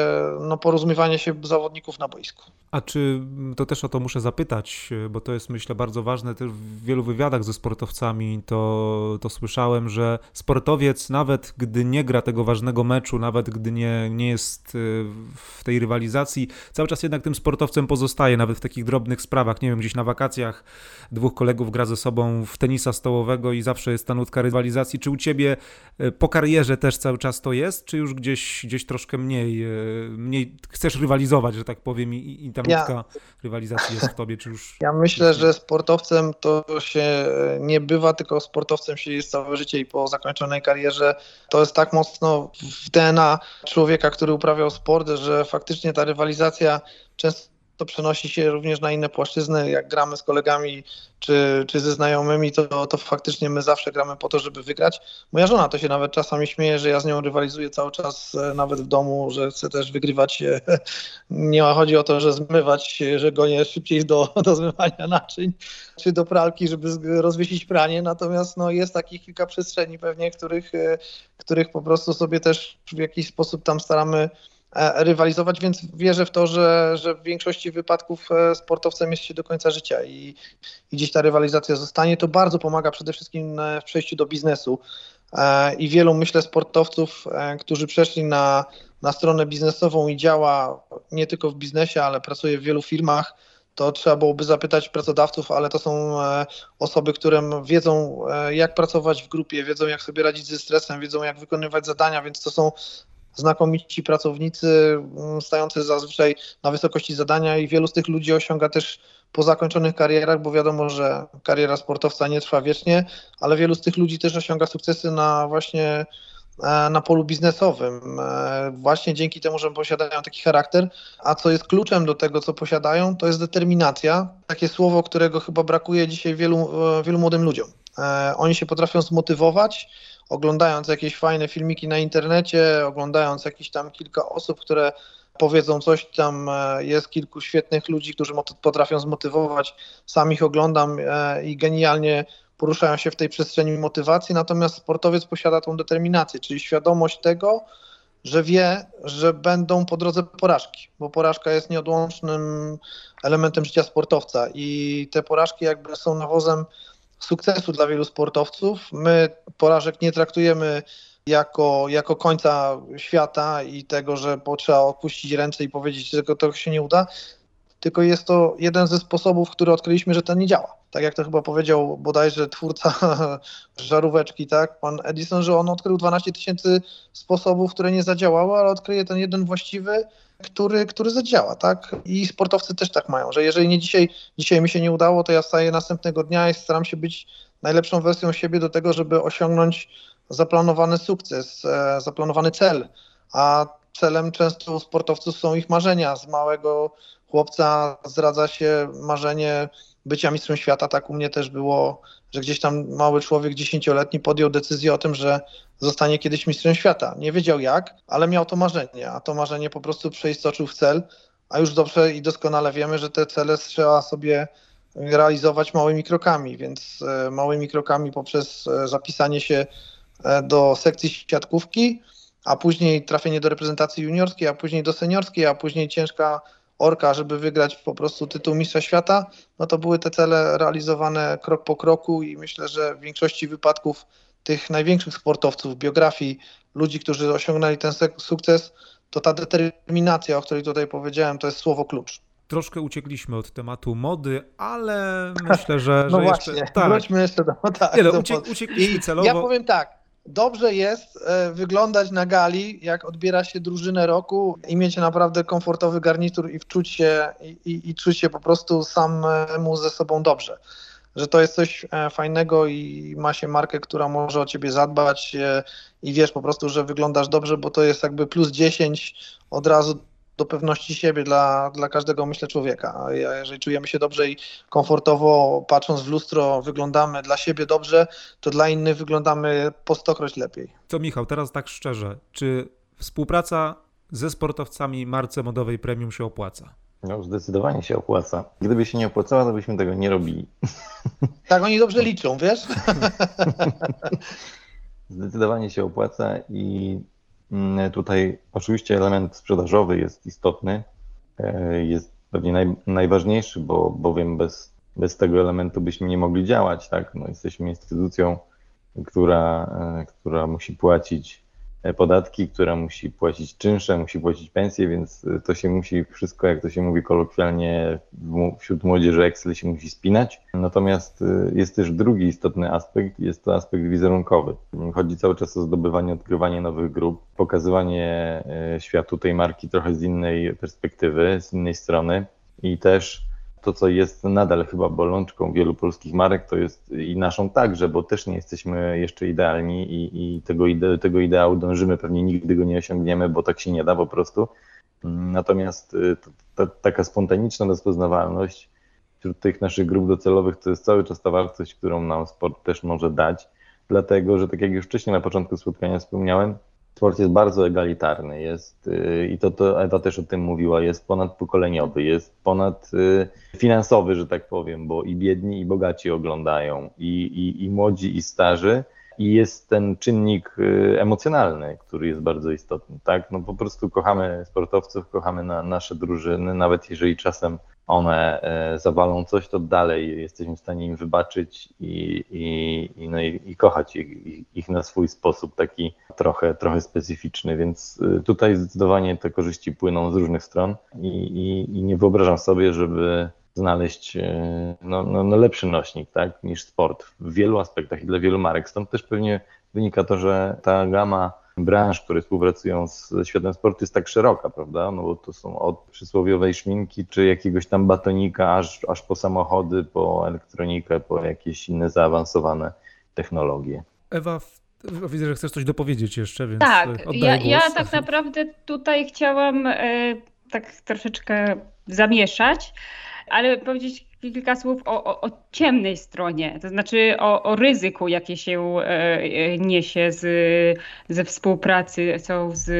no, porozumiewanie się zawodników na boisku. A czy to też o to muszę zapytać, bo to jest myślę bardzo ważne, też w wielu wywiadach ze sportowcami to, to słyszałem, że sportowiec nawet gdy nie gra tego ważnego meczu, nawet gdy nie, nie jest y, w tej rywalizacji, cały czas jednak tym sportowcem pozostaje, nawet w takich drobnych sprawach. Nie wiem, gdzieś na wakacjach dwóch kolegów gra ze sobą w tenisa stołowego i zawsze jest ta nutka rywalizacji. Czy u ciebie y, po karierze też cały czas to jest, czy już gdzieś, gdzieś troszkę mniej, y, mniej chcesz rywalizować, że tak powiem, i, i ta ja, rywalizacji jest w tobie, czy już... Ja myślę, że sportowcem to się nie bywa, tylko sportowcem się jest całe życie i po zakończonej karierze to jest tak mocno w DNA człowieka, który uprawiał sport, że faktycznie ta rywalizacja często to przenosi się również na inne płaszczyzny. Jak gramy z kolegami czy, czy ze znajomymi, to, to faktycznie my zawsze gramy po to, żeby wygrać. Moja żona to się nawet czasami śmieje, że ja z nią rywalizuję cały czas, e, nawet w domu, że chcę też wygrywać. Nie ma chodzi o to, że zmywać, że gonię szybciej do, do zmywania naczyń, czy do pralki, żeby rozwiesić pranie. Natomiast no, jest takich kilka przestrzeni pewnie, których, e, których po prostu sobie też w jakiś sposób tam staramy e, rywalizować, więc wierzę w to, że, że w większości wypadków e, sportowcem jest się do końca życia i, i gdzieś ta rywalizacja zostanie. To bardzo pomaga przede wszystkim w przejściu do biznesu. I wielu, myślę, sportowców, którzy przeszli na, na stronę biznesową i działa nie tylko w biznesie, ale pracuje w wielu firmach, to trzeba byłoby zapytać pracodawców, ale to są e, osoby, które wiedzą, e, jak pracować w grupie, wiedzą, jak sobie radzić ze stresem, wiedzą, jak wykonywać zadania, więc to są znakomici pracownicy, mm, stający zazwyczaj na wysokości zadania i wielu z tych ludzi osiąga też po zakończonych karierach, bo wiadomo, że kariera sportowca nie trwa wiecznie, ale wielu z tych ludzi też osiąga sukcesy na właśnie E, na polu biznesowym, e, właśnie dzięki temu, że posiadają taki charakter. A co jest kluczem do tego, co posiadają, to jest determinacja. Takie słowo, którego chyba brakuje dzisiaj wielu, e, wielu młodym ludziom. Oni się potrafią zmotywować, oglądając jakieś fajne filmiki na internecie, oglądając jakieś tam kilka osób, które powiedzą coś tam, jest kilku świetnych ludzi, którzy potrafią zmotywować, sam ich oglądam i genialnie poruszają się w tej przestrzeni motywacji, natomiast sportowiec posiada tą determinację, czyli świadomość tego, że wie, że będą po drodze porażki, bo porażka jest nieodłącznym elementem życia sportowca i te porażki jakby są nawozem sukcesu dla wielu sportowców. My porażek nie traktujemy jako, jako końca świata i tego, że trzeba odpuścić ręce i powiedzieć, że to się nie uda, tylko jest to jeden ze sposobów, który odkryliśmy, że to nie działa. Tak jak to chyba powiedział bodajże twórca żaróweczki, tak, pan Edison, że on odkrył 12 tysięcy sposobów, które nie zadziałały, ale odkryje ten jeden właściwy, który, który zadziała, tak? I sportowcy też tak mają, że jeżeli nie dzisiaj, dzisiaj mi się nie udało, to ja wstaję następnego dnia i staram się być najlepszą wersją siebie do tego, żeby osiągnąć zaplanowany sukces, e, zaplanowany cel. A celem często u sportowców są ich marzenia z małego chłopca zdradza się marzenie bycia mistrzem świata. Tak u mnie też było, że gdzieś tam mały człowiek dziesięcioletni podjął decyzję o tym, że zostanie kiedyś mistrzem świata. Nie wiedział jak, ale miał to marzenie, a to marzenie po prostu przeistoczył w cel, a już dobrze i doskonale wiemy, że te cele trzeba sobie realizować małymi krokami, więc e, małymi krokami poprzez e, zapisanie się e, do sekcji siatkówki, a później trafienie do reprezentacji juniorskiej, a później do seniorskiej, a później ciężka Orka, żeby wygrać po prostu tytuł Mistrza Świata, no to były te cele realizowane krok po kroku i myślę, że w większości wypadków tych największych sportowców, biografii ludzi, którzy osiągnęli ten sukces, to ta determinacja, o której tutaj powiedziałem, to jest słowo klucz. Troszkę uciekliśmy od tematu mody, ale myślę, że, no że właśnie, jeszcze... Tak. Wróćmy jeszcze do... Tak, Nie, no, uciek, uciekliśmy celowo. Ja powiem tak, dobrze jest e, wyglądać na gali, jak odbiera się drużynę roku i mieć naprawdę komfortowy garnitur i wczuć się i, i, i czuć się po prostu samemu ze sobą dobrze. Że to jest coś e, fajnego i ma się markę, która może o ciebie zadbać e, i wiesz po prostu, że wyglądasz dobrze, bo to jest jakby plus 10 od razu do pewności siebie dla, dla każdego, myślę, człowieka. A jeżeli czujemy się dobrze i komfortowo, patrząc w lustro, wyglądamy dla siebie dobrze, to dla innych wyglądamy po stokroć lepiej. Co Michał, teraz tak szczerze, czy współpraca ze sportowcami marce modowej premium się opłaca? No, zdecydowanie się opłaca. Gdyby się nie opłacała, to byśmy tego nie robili. Tak, oni dobrze liczą, wiesz? Zdecydowanie się opłaca i tutaj oczywiście element sprzedażowy jest istotny, e, jest pewnie naj, najważniejszy, bo bowiem bez, bez tego elementu byśmy nie mogli działać. Tak? No, jesteśmy instytucją, która, e, która musi płacić podatki, która musi płacić czynsze, musi płacić pensje, więc e, to się musi wszystko, jak to się mówi kolokwialnie, wśród młodzieży Excel się musi spinać. Natomiast e, jest też drugi istotny aspekt, jest to aspekt wizerunkowy. Chodzi cały czas o zdobywanie, odkrywanie nowych grup, pokazywanie światu tej marki trochę z innej perspektywy, z innej strony i też to, co jest nadal chyba bolączką wielu polskich marek, to jest i naszą także, bo też nie jesteśmy jeszcze idealni i, i tego, ide, tego ideału dążymy, pewnie nigdy go nie osiągniemy, bo tak się nie da po prostu. Natomiast y, ta, taka spontaniczna rozpoznawalność wśród tych naszych grup docelowych to jest cały czas ta wartość, którą nam sport też może dać, dlatego że tak jak już wcześniej na początku spotkania wspomniałem, sport jest bardzo egalitarny, jest y, i to, to Ewa też o tym mówiła, jest ponadpokoleniowy, jest ponadfinansowy, y, że tak powiem, bo i biedni, i bogaci oglądają, i, i, i młodzi, i starzy. I jest ten czynnik y, emocjonalny, który jest bardzo istotny, tak? No po prostu kochamy sportowców, kochamy na, nasze drużyny, nawet jeżeli czasem one e, zawalą coś, to dalej jesteśmy w stanie im wybaczyć i, i, i, no i, i kochać ich, ich, na swój sposób, taki trochę, trochę specyficzny, więc y, tutaj zdecydowanie te korzyści płyną z różnych stron i, i, i nie wyobrażam sobie, żeby znaleźć e, no, no, no, lepszy nośnik tak, niż sport w wielu aspektach i dla wielu marek. Stąd też pewnie wynika to, że ta gama branż, które współpracują z światem sportu jest tak szeroka, prawda? No bo to są od przysłowiowej szminki, czy jakiegoś tam batonika, aż, aż po samochody, po elektronikę, po jakieś inne zaawansowane technologie. Ewa, widzę, że chcesz coś dopowiedzieć jeszcze, więc Tak, ja, ja, tak naprawdę tutaj chciałam e, tak troszeczkę zamieszać ale powiedzieć kilka słów o, o, o, ciemnej stronie, to znaczy o, o ryzyku, jakie się e, e, niesie z, ze współpracy z,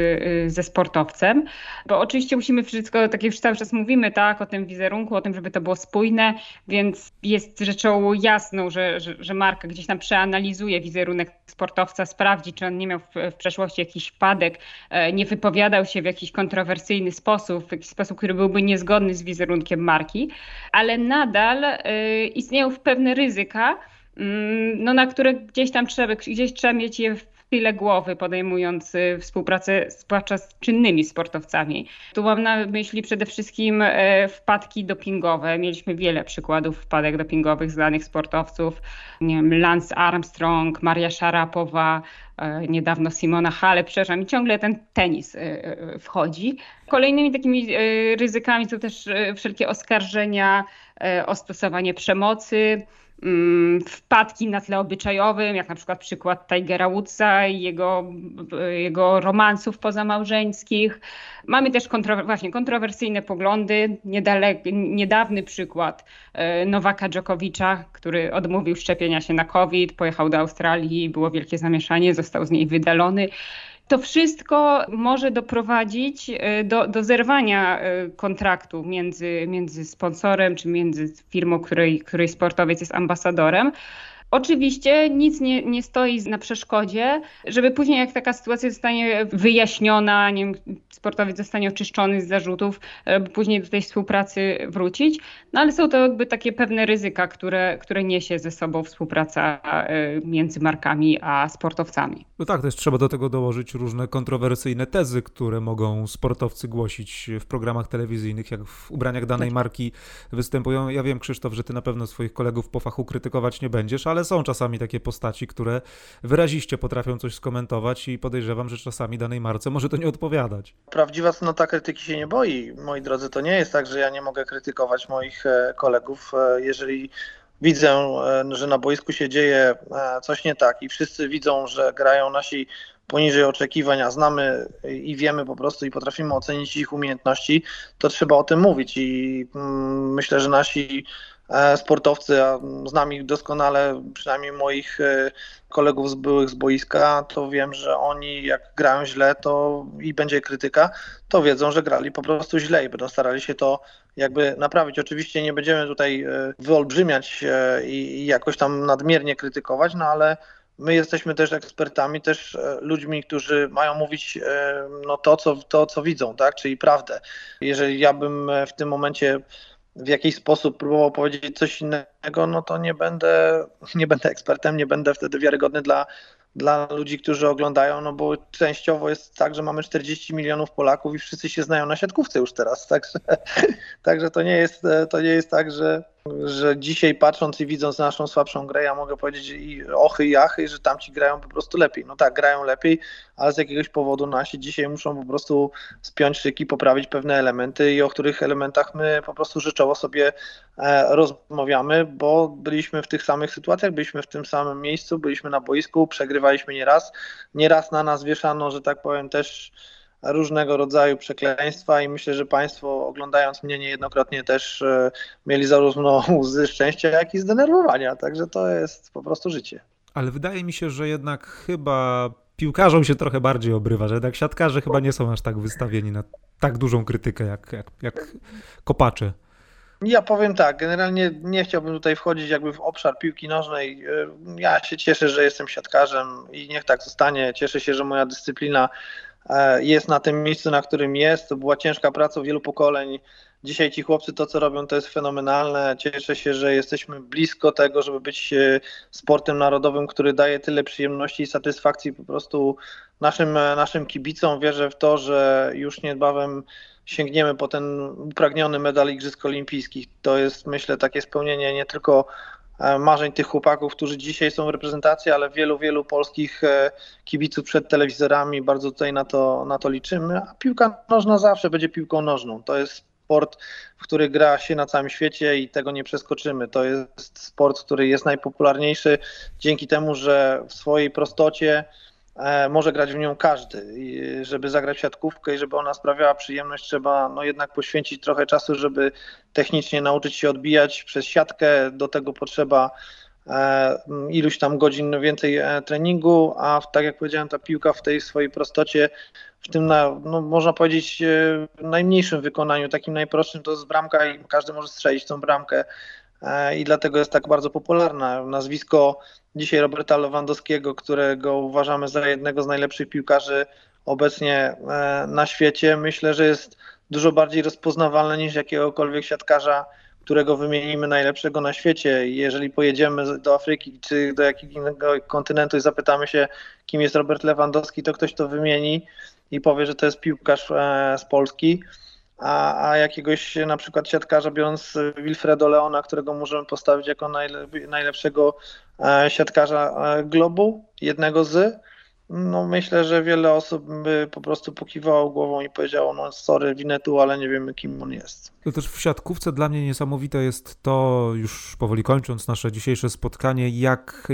ze sportowcem. Bo oczywiście musimy wszystko, tak jak już cały czas mówimy, tak, o tym wizerunku, o tym, żeby to było spójne, więc jest rzeczą jasną, że, że, że marka gdzieś tam przeanalizuje wizerunek sportowca, sprawdzi, czy on nie miał w, w przeszłości jakiś wpadek, e, nie wypowiadał się w jakiś kontrowersyjny sposób, w jakiś sposób, który byłby niezgodny z wizerunkiem marki, ale nadal nadal y, istnieją pewne ryzyka, mm, no, na które gdzieś tam trzeba, gdzieś trzeba mieć je w tyle głowy, podejmując y, współpracę zwłaszcza z czynnymi sportowcami. Tu mam na myśli przede wszystkim y, wpadki dopingowe. Mieliśmy wiele przykładów wpadek dopingowych znanych sportowców. Nie wiem, Lance Armstrong, Maria Szarapowa, niedawno Simona Halep, przepraszam, i ciągle ten tenis wchodzi. Kolejnymi takimi ryzykami są też wszelkie oskarżenia o stosowanie przemocy, mm, wpadki na tle obyczajowym, jak na przykład przykład Tigera Woodsa i jego, jego romansów pozamałżeńskich. Mamy też kontrower właśnie kontrowersyjne poglądy. Niedalek, niedawny przykład e, Nowaka Dżokowicza, który odmówił szczepienia się na COVID, pojechał do Australii, było wielkie zamieszanie, został z niej wydalony to wszystko może doprowadzić e, do, do zerwania e, kontraktu między, między sponsorem czy między firmą, której, której sportowiec jest ambasadorem. Oczywiście nic nie, nie stoi na przeszkodzie, żeby później, jak taka sytuacja zostanie wyjaśniona, nie wiem, sportowiec zostanie oczyszczony z zarzutów, by później do tej współpracy wrócić. No ale są to jakby takie pewne ryzyka, które, które niesie ze sobą współpraca e, między markami a sportowcami. No tak, też trzeba do tego dołożyć różne kontrowersyjne tezy, które mogą sportowcy głosić w programach telewizyjnych, jak w ubraniach danej tak. marki występują. Ja wiem, Krzysztof, że ty na pewno swoich kolegów po fachu krytykować nie będziesz, ale są czasami takie postaci, które wyraziście potrafią coś skomentować i podejrzewam, że czasami danej marce może to nie odpowiadać. Prawdziwa cnota krytyki się nie boi. Moi drodzy, to nie jest tak, że ja nie mogę krytykować moich e, kolegów, e, jeżeli widzę, e, że na boisku się dzieje coś nie tak i wszyscy widzą, że grają nasi poniżej oczekiwań, a znamy i wiemy po prostu i potrafimy ocenić ich umiejętności, to trzeba o tym mówić i mm, myślę, że nasi sportowcy, a znam ich doskonale, przynajmniej moich e, kolegów z byłych z boiska, to wiem, że oni jak grają źle, to i będzie krytyka, to wiedzą, że grali po prostu źle i będą starali się to jakby naprawić. Oczywiście nie będziemy tutaj e, wyolbrzymiać i jakoś tam nadmiernie krytykować, no ale my jesteśmy też ekspertami, też ludźmi, którzy mają mówić no, to, co, to, co widzą, tak? czyli prawdę. Jeżeli ja bym w tym momencie w jakiś sposób próbował powiedzieć coś innego, no to nie będę, nie będę ekspertem, nie będę wtedy wiarygodny dla, dla ludzi, którzy oglądają, no bo częściowo jest tak, że mamy 40 milionów Polaków i wszyscy się znają na siatkówce już teraz, także, także to, nie jest, to nie jest tak, że, że dzisiaj patrząc i widząc naszą słabszą grę, ja mogę powiedzieć i ochy i achy, że tamci grają po prostu lepiej. No tak, grają lepiej, ale z jakiegoś powodu nasi dzisiaj muszą po prostu spiąć szyki, poprawić pewne elementy i o których elementach my po prostu życzowo sobie e, rozmawiamy, bo byliśmy w tych samych sytuacjach, byliśmy w tym samym miejscu, byliśmy na boisku, przegrywaliśmy nieraz. Nieraz na nas wieszano, że tak powiem, też różnego rodzaju przekleństwa i myślę, że Państwo oglądając mnie niejednokrotnie też e, mieli zarówno łzy szczęścia, jak i zdenerwowania, także to jest po prostu życie. Ale wydaje mi się, że jednak chyba piłkarzom się trochę bardziej obrywa, że jednak siatkarze chyba nie są aż tak wystawieni na tak dużą krytykę jak, jak, jak kopacze. Ja powiem tak, generalnie nie chciałbym tutaj wchodzić jakby w obszar piłki nożnej. Ja się cieszę, że jestem siatkarzem i niech tak zostanie. Cieszę się, że moja dyscyplina e, jest na tym miejscu, na którym jest. To była ciężka praca wielu pokoleń. Dzisiaj ci chłopcy to, co robią, to jest fenomenalne. Cieszę się, że jesteśmy blisko tego, żeby być e, sportem narodowym, który daje tyle przyjemności i satysfakcji po prostu naszym, naszym kibicom. Wierzę w to, że już niebawem sięgniemy po ten upragniony medal Igrzysk Olimpijskich. To jest, myślę, takie spełnienie nie tylko e, marzeń tych chłopaków, którzy dzisiaj są w reprezentacji, ale wielu, wielu polskich e, kibiców przed telewizorami. Bardzo tutaj na to, na to liczymy. A piłka nożna zawsze będzie piłką nożną. To jest sport, w który gra się na całym świecie i tego nie przeskoczymy. To jest sport, który jest najpopularniejszy dzięki temu, że w swojej prostocie E, może grać w nią każdy. I żeby zagrać siatkówkę i żeby ona sprawiała przyjemność, trzeba no jednak poświęcić trochę czasu, żeby technicznie nauczyć się odbijać przez siatkę. Do tego potrzeba e, iluś tam godzin więcej e, treningu, a tak jak powiedziałem, ta piłka w tej swojej prostocie, w tym na, no, można powiedzieć najmniejszym wykonaniu, takim najprostszym to jest bramka i każdy może strzelić tą bramkę i dlatego jest tak bardzo popularna. Nazwisko dzisiaj Roberta Lewandowskiego, którego uważamy za jednego z najlepszych piłkarzy obecnie e, na świecie, myślę, że jest dużo bardziej rozpoznawalne niż jakiegokolwiek siatkarza, którego wymienimy najlepszego na świecie. Jeżeli pojedziemy do Afryki czy do jakiegoś kontynentu i zapytamy się, kim jest Robert Lewandowski, to ktoś to wymieni i powie, że to jest piłkarz e, z Polski a, a jakiegoś na przykład siatkarza, biorąc Wilfredo Leona, którego możemy postawić jako najlepszego e, siatkarza e, globu, jednego z, no myślę, że wiele osób by po prostu pokiwało głową i powiedziało, no sorry, Winetu, ale nie wiemy kim on jest. To też w siatkówce dla mnie niesamowite jest to, już powoli kończąc nasze dzisiejsze spotkanie, jak,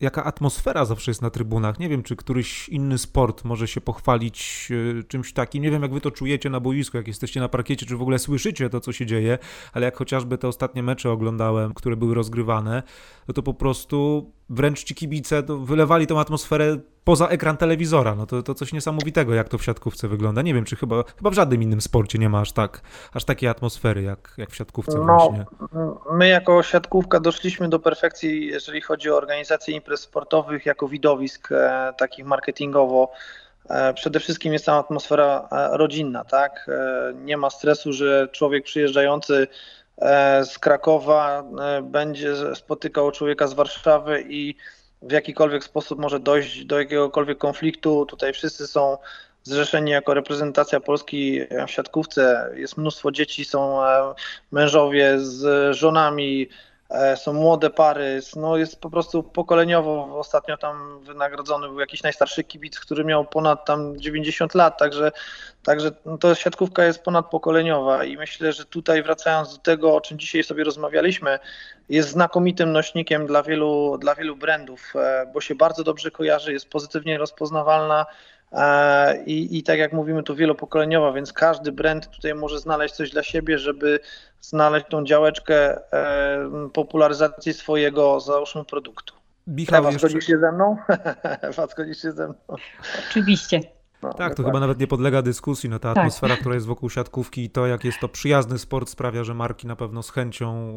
jaka atmosfera zawsze jest na trybunach. Nie wiem, czy któryś inny sport może się pochwalić e, czymś takim. Nie wiem, jak wy to czujecie na boisku, jak jesteście na parkiecie, czy w ogóle słyszycie to, co się dzieje, ale jak chociażby te ostatnie mecze oglądałem, które były rozgrywane, no to po prostu wręcz ci kibice wylewali tą atmosferę poza ekran telewizora. No to, to coś niesamowitego, jak to w siatkówce wygląda. Nie wiem, czy chyba, chyba w żadnym innym sporcie nie ma aż, tak, aż takiej atmosfery, jak, jak w siatkówce no, właśnie. My jako siatkówka doszliśmy do perfekcji, jeżeli chodzi o organizację imprez sportowych, jako widowisk e, takich marketingowo. E, przede wszystkim jest tam atmosfera e, rodzinna, tak? E, nie ma stresu, że człowiek przyjeżdżający e, z Krakowa e, będzie spotykał człowieka z Warszawy i w jakikolwiek sposób może dojść do jakiegokolwiek konfliktu. Tutaj wszyscy są zrzeszeni jako reprezentacja Polski w siatkówce. Jest mnóstwo dzieci, są e, mężowie z żonami, e, są młode pary, no jest po prostu pokoleniowo. Ostatnio tam wynagrodzony był jakiś najstarszy kibic, który miał ponad tam 90 lat, także, także to siatkówka jest ponadpokoleniowa i myślę, że tutaj wracając do tego, o czym dzisiaj sobie rozmawialiśmy, jest znakomitym nośnikiem dla wielu, dla wielu brandów, e, bo się bardzo dobrze kojarzy, jest pozytywnie rozpoznawalna, I, I tak jak mówimy, to wielopokoleniowa, więc każdy brand tutaj może znaleźć coś dla siebie, żeby znaleźć tą działeczkę e, popularyzacji swojego, załóżmy, produktu. Michał, Ewa, jeszcze... zgodzisz się ze mną? Ewa, zgodzisz się ze mną? Oczywiście. No, tak, to chyba nawet nie podlega dyskusji. No, ta tak. atmosfera, która jest wokół siatkówki i to, jak jest to przyjazny sport, sprawia, że marki na pewno z chęcią,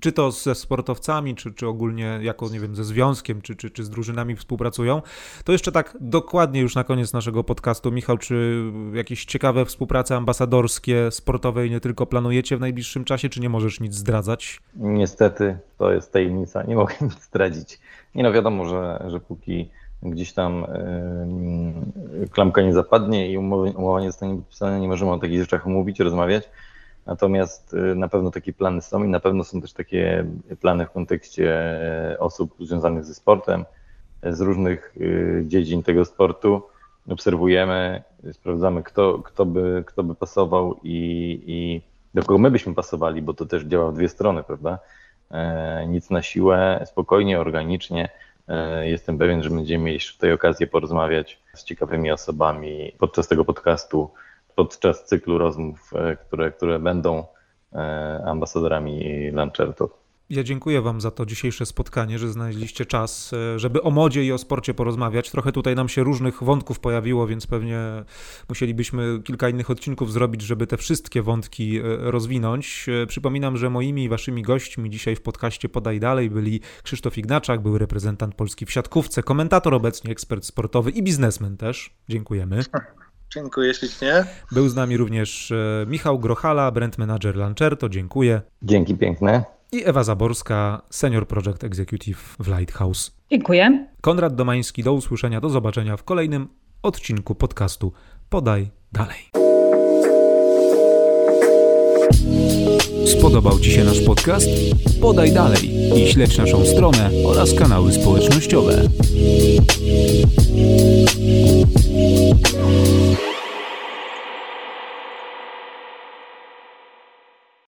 czy to ze sportowcami, czy, czy ogólnie jako, nie wiem, ze związkiem, czy, czy, czy z drużynami współpracują. To jeszcze tak dokładnie już na koniec naszego podcastu. Michał, czy jakieś ciekawe współprace ambasadorskie, sportowe i nie tylko planujecie w najbliższym czasie, czy nie możesz nic zdradzać? Niestety, to jest tajemnica. Nie mogę nic zdradzić. Nie no, wiadomo, że, że póki gdzieś tam klamka nie zapadnie i umowa nie zostanie podpisana, nie możemy o takich rzeczach mówić, rozmawiać. Natomiast y, na pewno takie plany są i na pewno są też takie plany w kontekście e, osób związanych ze sportem, z różnych dziedzin tego sportu. Obserwujemy, sprawdzamy, kto, kto, by, kto by pasował i, i do kogo my byśmy pasowali, bo to też działa w dwie strony, prawda? E, nic na siłę, spokojnie, organicznie E, jestem pewien, że będziemy mieli tutaj okazję porozmawiać z ciekawymi osobami podczas tego podcastu, podczas cyklu rozmów, e, które, które będą e, ambasadorami Lancerto. Ja dziękuję Wam za to dzisiejsze spotkanie, że znaleźliście czas, e, żeby o modzie i o sporcie porozmawiać. Trochę tutaj nam się różnych wątków pojawiło, więc pewnie musielibyśmy kilka innych odcinków zrobić, żeby te wszystkie wątki e, rozwinąć. E, przypominam, że moimi i Waszymi gośćmi dzisiaj w podcaście Podaj Dalej byli Krzysztof Ignaczak, był reprezentant Polski w siatkówce, komentator obecnie, ekspert sportowy i biznesmen też. Dziękujemy. Dziękuję ślicznie. Był z nami również Michał Grochala, brand manager Lancerto. Dziękuję. Dzięki piękne i Ewa Zaborska, Senior Project Executive w Lighthouse. Dziękuję. Konrad Domański, do usłyszenia, do zobaczenia w kolejnym odcinku podcastu Podaj Dalej. Spodobał Ci się nasz podcast? Podaj dalej i śledź naszą stronę oraz kanały społecznościowe.